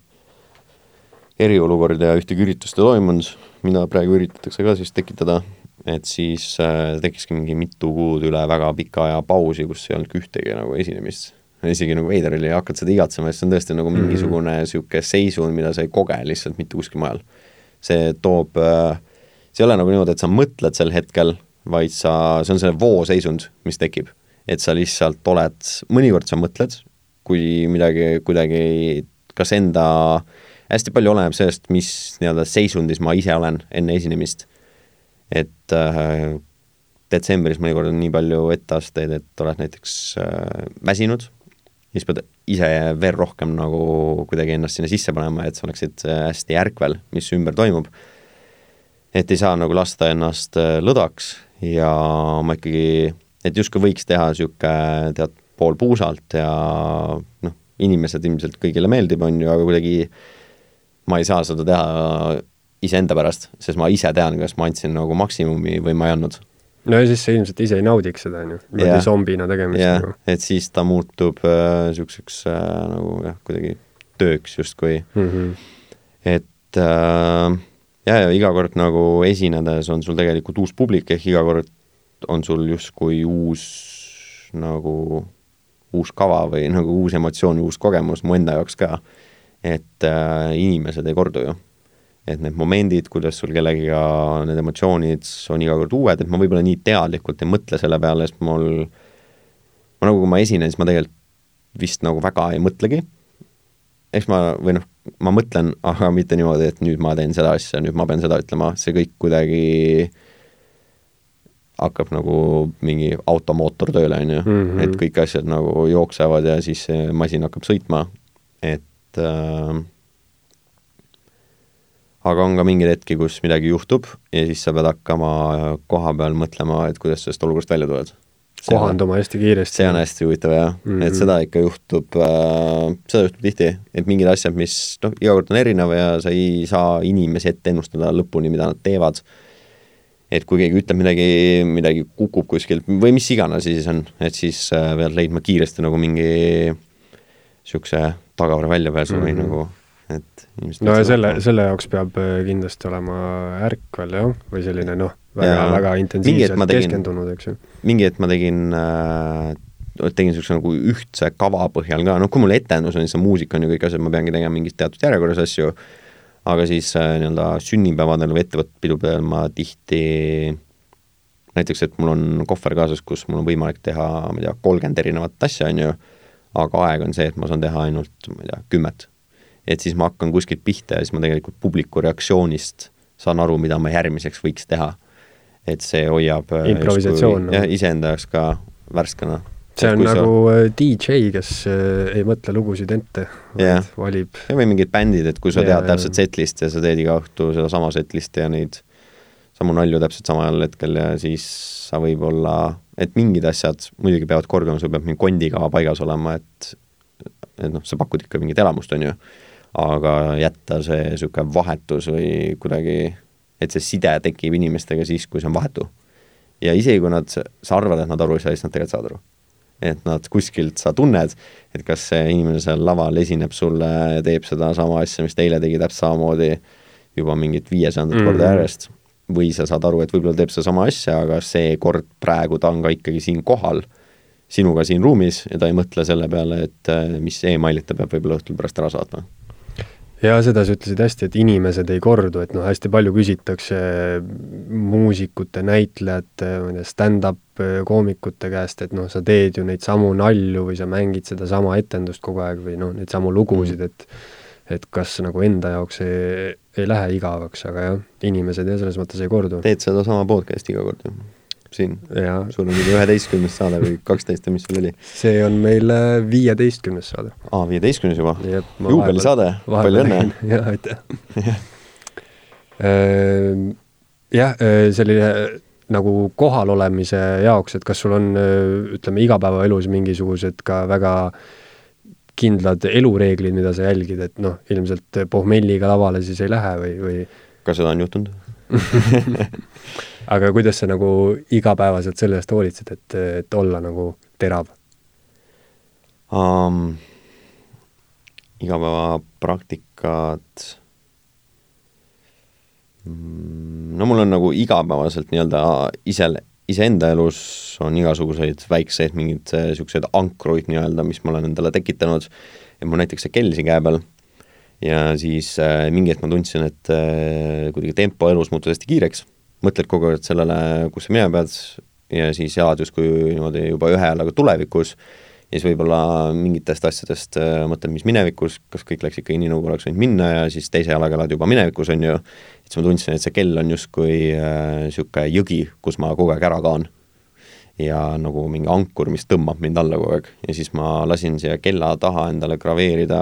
eriolukord ja ühtegi üritust ei toimunud, mida praegu üritatakse ka siis tekitada, et siis äh, tekkiski mingi mitu kuud üle väga pika aja pausi, kus ei olnudki ühtegi nagu esinemist. isegi nagu veider oli, hakkad seda igatsema, sest see on tõesti nagu mhm. mingisugune niisugune mm -hmm. seisund, mida sa ei koge lihtsalt mitte kuskil mujal see toob, äh, see ei ole nagu niimoodi, et sa mõtled sel hetkel, vaid sa, see on see vooseisund, mis tekib. et sa lihtsalt oled, mõnikord sa mõtled, kui midagi kuidagi, kas enda, hästi palju oleneb sellest, mis nii-öelda seisundis ma ise olen enne esinemist. et äh, detsembris mõnikord on nii palju etteasteid, et oled näiteks äh, väsinud, siis pead ise veel rohkem nagu kuidagi ennast sinna sisse panema, et sa oleksid äh, hästi ärkvel, mis ümber toimub. et ei saa nagu lasta ennast äh, lõdvaks ja ma ikkagi, et justkui võiks teha niisugune tead, pool puusalt ja noh, inimesed ilmselt kõigile meeldib, on ju, aga kuidagi ma ei saa seda teha iseenda pärast, sest ma ise tean, kas ma andsin nagu maksimumi või ma ei andnud no ja siis sa ilmselt ise ei naudiks seda, on ju, niimoodi zombina tegemist yeah. nagu. et siis ta muutub niisuguseks äh, äh, nagu jah, kuidagi tööks justkui mm. -hmm. et äh, ja, ja iga kord nagu esinedes on sul tegelikult uus publik, ehk iga kord on sul justkui uus nagu, uus kava või *laughs* nagu uus emotsioon, uus kogemus mu enda jaoks ka. et äh, inimesed ei kordu ju et need momendid, kuidas sul kellegiga need emotsioonid on iga kord uued, et ma võib-olla nii teadlikult ei mõtle selle peale, sest mul, ma nagu, kui ma esinen, siis ma tegelikult vist nagu väga ei mõtlegi. eks ma, või noh, ma mõtlen, aga mitte niimoodi, et nüüd ma teen seda asja, nüüd ma pean seda ütlema, see kõik kuidagi hakkab nagu mingi automootor tööle, on ju, mhm. et kõik asjad nagu jooksevad ja siis see masin hakkab sõitma, et äh, aga on ka mingeid hetki, kus midagi juhtub ja siis sa pead hakkama koha peal mõtlema, et kuidas sellest olukorrast välja tuled. kohanduma hästi kiiresti. see on hästi huvitav jah mm, -hmm. et mhm. seda ikka juhtub äh,, seda juhtub tihti, et mingid asjad, mis noh, iga kord on erinev ja sa ei saa inimesi ette ennustada lõpuni, mida nad teevad. et kui keegi ütleb midagi, midagi kukub kuskilt või mis iganes siis on, et siis äh, pead leidma kiiresti nagu mingi niisuguse tagavara väljapääsu mm -hmm. või mhm. nagu et no ja selle, selle jaoks peab äh, kindlasti olema ärkvel jah, või selline noh, väga, väga intensiivselt tegin, keskendunud, eks ju. mingi hetk ma tegin äh, tegin niisuguse nagu ühtse kava põhjal ka, noh kui mul etendus on, siis see muusika on ju kõik asjad, ma peangi tegema mingis teatud järjekorras asju, aga siis äh, nii-öelda sünnipäevadel või ettevõttepidudel ma tihti näiteks, et mul on kohver kaasas, kus mul on võimalik teha, ma ei tea, kolmkümmend erinevat asja, on ju, aga aeg on see, et ma saan teha ainult, ma ei tea, kümmet et siis ma hakkan kuskilt pihta ja siis ma tegelikult publiku reaktsioonist saan aru, mida ma järgmiseks võiks teha. et see hoiab äh, improvisatsioon. jah, iseenda jaoks ka värskena. see on nagu sa... Äh, DJ, kes äh, ei mõtle lugusid ette, vaid valib. või mingid bändid, et kui sa tead täpselt setlist ja sa teed iga õhtu sedasama setlist ja neid samu nalju täpselt samal hetkel ja siis sa võib-olla, et mingid asjad muidugi peavad korduma, sul peab mingi kondikava paigas olema, et et noh, sa pakud ikka mingit elamust, on ju aga jätta see niisugune vahetus või kuidagi, et see side tekib inimestega siis, kui see on vahetu. ja isegi, kui nad, sa arvad, et nad aru ei saa, siis nad tegelikult saavad aru. et nad kuskilt, sa tunned, et kas see inimene seal laval esineb sulle ja teeb sedasama asja, mis ta eile tegi täpselt samamoodi juba mingit viiesajandat Mhm. korda järjest. või sa saad aru, et võib-olla teeb sedasama asja, aga seekord praegu ta on ka ikkagi siin kohal, sinuga siin ruumis ja ta ei mõtle selle peale, et äh, mis emailid ta peab võib-olla õhtul pärast ära saatma. Ja seda sa ütlesid hästi, et inimesed ei kordu, et noh, hästi palju küsitakse muusikute, näitlejate, ma ei tea, stand-up koomikute käest, et noh, sa teed ju neid samu nalju või sa mängid sedasama etendust kogu aeg või noh, neid samu lugusid, et et kas nagu enda jaoks ei, ei lähe igavaks, aga jah, inimesed jah, selles mõttes ei kordu. teed sedasama podcast'i iga kord ju, siin. sul on mingi üheteistkümnes saade või kaksteist või mis sul oli? see on meil viieteistkümnes saade. aa, viieteistkümnes juba? Juubelisaade, palju õnne! *laughs* jaa, aitäh! Ehm, jah, selline nagu kohalolemise jaoks, et kas sul on, ütleme, igapäevaelus mingisugused ka väga kindlad elureeglid, mida sa jälgid, et noh, ilmselt pohmelliga lavale siis ei lähe või, või ka seda on juhtunud? *laughs* aga kuidas sa nagu igapäevaselt selle eest hoolitsed, et, et olla nagu terav? um, igapäevapraktikad. Mm, no mul on nagu igapäevaselt nii-öelda ise, iseenda elus on igasuguseid väikseid mingeid niisuguseid ankruid nii-öelda, mis ma olen endale tekitanud, et mul näiteks see kell siin käe peal. Ja siis äh, mingi hetk ma tundsin, et äh, kuidagi tempo elus muutus hästi kiireks, mõtled kogu aeg sellele, kus sa minema pead ja siis elad justkui niimoodi juba ühe jalaga tulevikus ja siis võib-olla mingitest asjadest äh, mõtled, mis minevikus, kas kõik läks ikka nii, nagu oleks võinud minna ja siis teise jalaga elad juba minevikus, on ju, siis ma tundsin, et see kell on justkui niisugune äh, jõgi, kus ma kogu aeg ära kaon. ja nagu mingi ankur, mis tõmbab mind alla kogu aeg. Ja siis ma lasin siia kella taha endale graveerida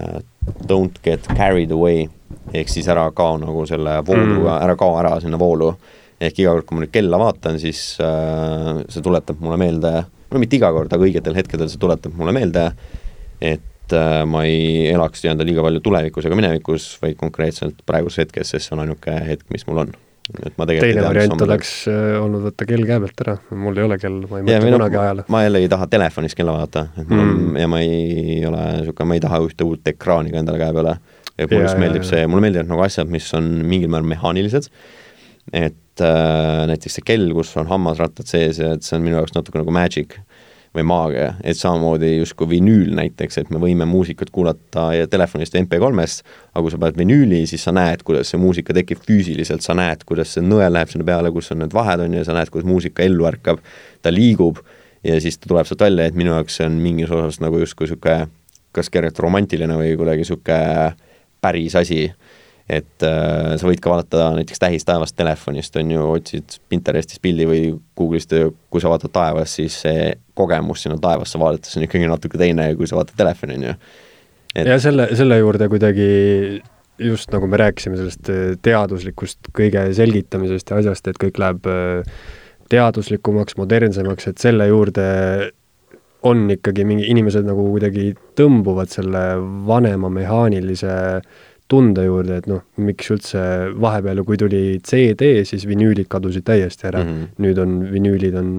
äh, Don't get carried away ehk siis ära kao nagu selle vooluga mm., ära kao ära sinna voolu. ehk iga kord, kui ma nüüd kella vaatan, siis äh, see tuletab mulle meelde, no mitte iga kord, aga õigetel hetkedel see tuletab mulle meelde, et äh, ma ei elaks nii-öelda liiga palju tulevikus ega minevikus, vaid konkreetselt praeguses hetkes, sest see on ainuke hetk, mis mul on. et ma tegelikult teine variant oleks äh, olnud võtta kell käe pealt ära, mul ei ole kell, ma ei mõtle noh, kunagi ajale. ma jälle ei taha telefonis kella vaadata, et mul on Mm. mm. ja ma ei ole niisugune, ma ei taha ühte uut ekraani ka endale käe peale. Et mulle just meeldib ja. see, mulle meeldivad nagu asjad, mis on mingil määral mehaanilised, et äh, näiteks see kell, kus on hammasrattad sees ja et see on minu jaoks natuke nagu magic või maagia, et samamoodi justkui vinüül näiteks, et me võime muusikat kuulata ja telefonist või MP3-st, aga kui sa paned vinüüli, siis sa näed, kuidas see muusika tekib füüsiliselt, sa näed, kuidas see nõel läheb sinna peale, kus on need vahed, on ju, ja sa näed, kuidas muusika ellu ärkab, ta liigub ja siis ta tuleb sealt välja, et minu jaoks see on mingis osas nagu justkui niisugune kas kergelt romantiline või kuidagi niisugune päris asi, et äh, sa võid ka vaadata näiteks tähistaevast telefonist, on ju, otsid Pinterestist pildi või Google'ist, kui sa vaatad taevas, siis see kogemus sinna taevasse vaadates on ikkagi natuke teine, kui sa vaatad telefoni, on ju. et... ja selle, selle juurde kuidagi just nagu me rääkisime sellest äh, teaduslikust kõige selgitamisest ja asjast, et kõik läheb äh, teaduslikumaks, modernsemaks, et selle juurde on ikkagi mingi, inimesed nagu kuidagi tõmbuvad selle vanema mehaanilise tunde juurde, et noh, miks üldse vahepeal, kui tuli CD, siis vinüülid kadusid täiesti ära mm. -hmm. nüüd on vinüülid on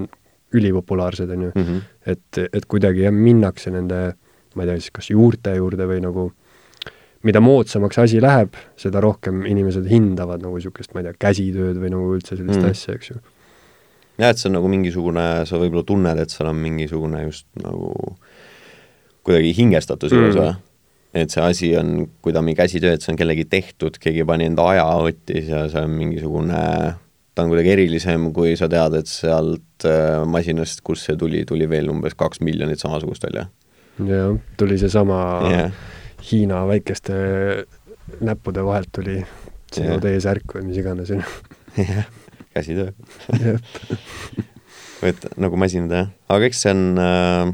ülipopulaarsed, on ju mm. -hmm. et, et kuidagi jah, minnakse nende, ma ei tea siis, kas juurte juurde või nagu mida moodsamaks asi läheb, seda rohkem inimesed hindavad nagu niisugust, ma ei tea, käsitööd või nagu üldse sellist Mm. mm. asja, eks ju. Jah, et see on nagu mingisugune, sa võib-olla tunned, et seal on mingisugune just nagu kuidagi hingestatus Mm. juures või? et see asi on, kui ta on mingi käsitöö, et see on kellegi tehtud, keegi pani enda aja, võttis ja see on mingisugune, ta on kuidagi erilisem, kui sa tead, et sealt äh, masinast, kust see tuli, tuli veel umbes kaks miljonit samasugust välja. jah, tuli seesama yeah. Hiina väikeste näppude vahelt tuli sinu yeah. T-särk või mis iganes, on ju. jah, käsitöö. *laughs* Et nagu masinad jah, aga eks see on äh,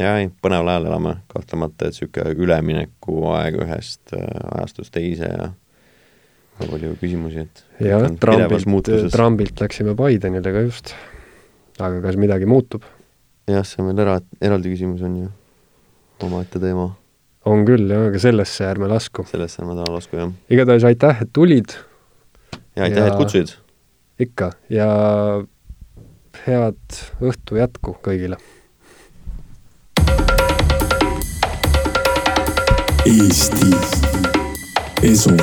jah, põneval ajal elame kahtlemata, et niisugune üleminekuaeg ühest äh, ajastust teise ja väga palju küsimusi, et jah, trambilt, muutuses. trambilt läksime Bidenile ka just. aga kas midagi muutub? jah, see on veel era-, eraldi küsimus, on ju, omaette teema, on küll jah, aga sellesse ärme lasku. sellesse ma tahan lasku, jah. igatahes aitäh, et tulid, ja aitäh, Ja- et kutsusid! Ikka, ja head õhtu jätku kõigile! Eesti Esu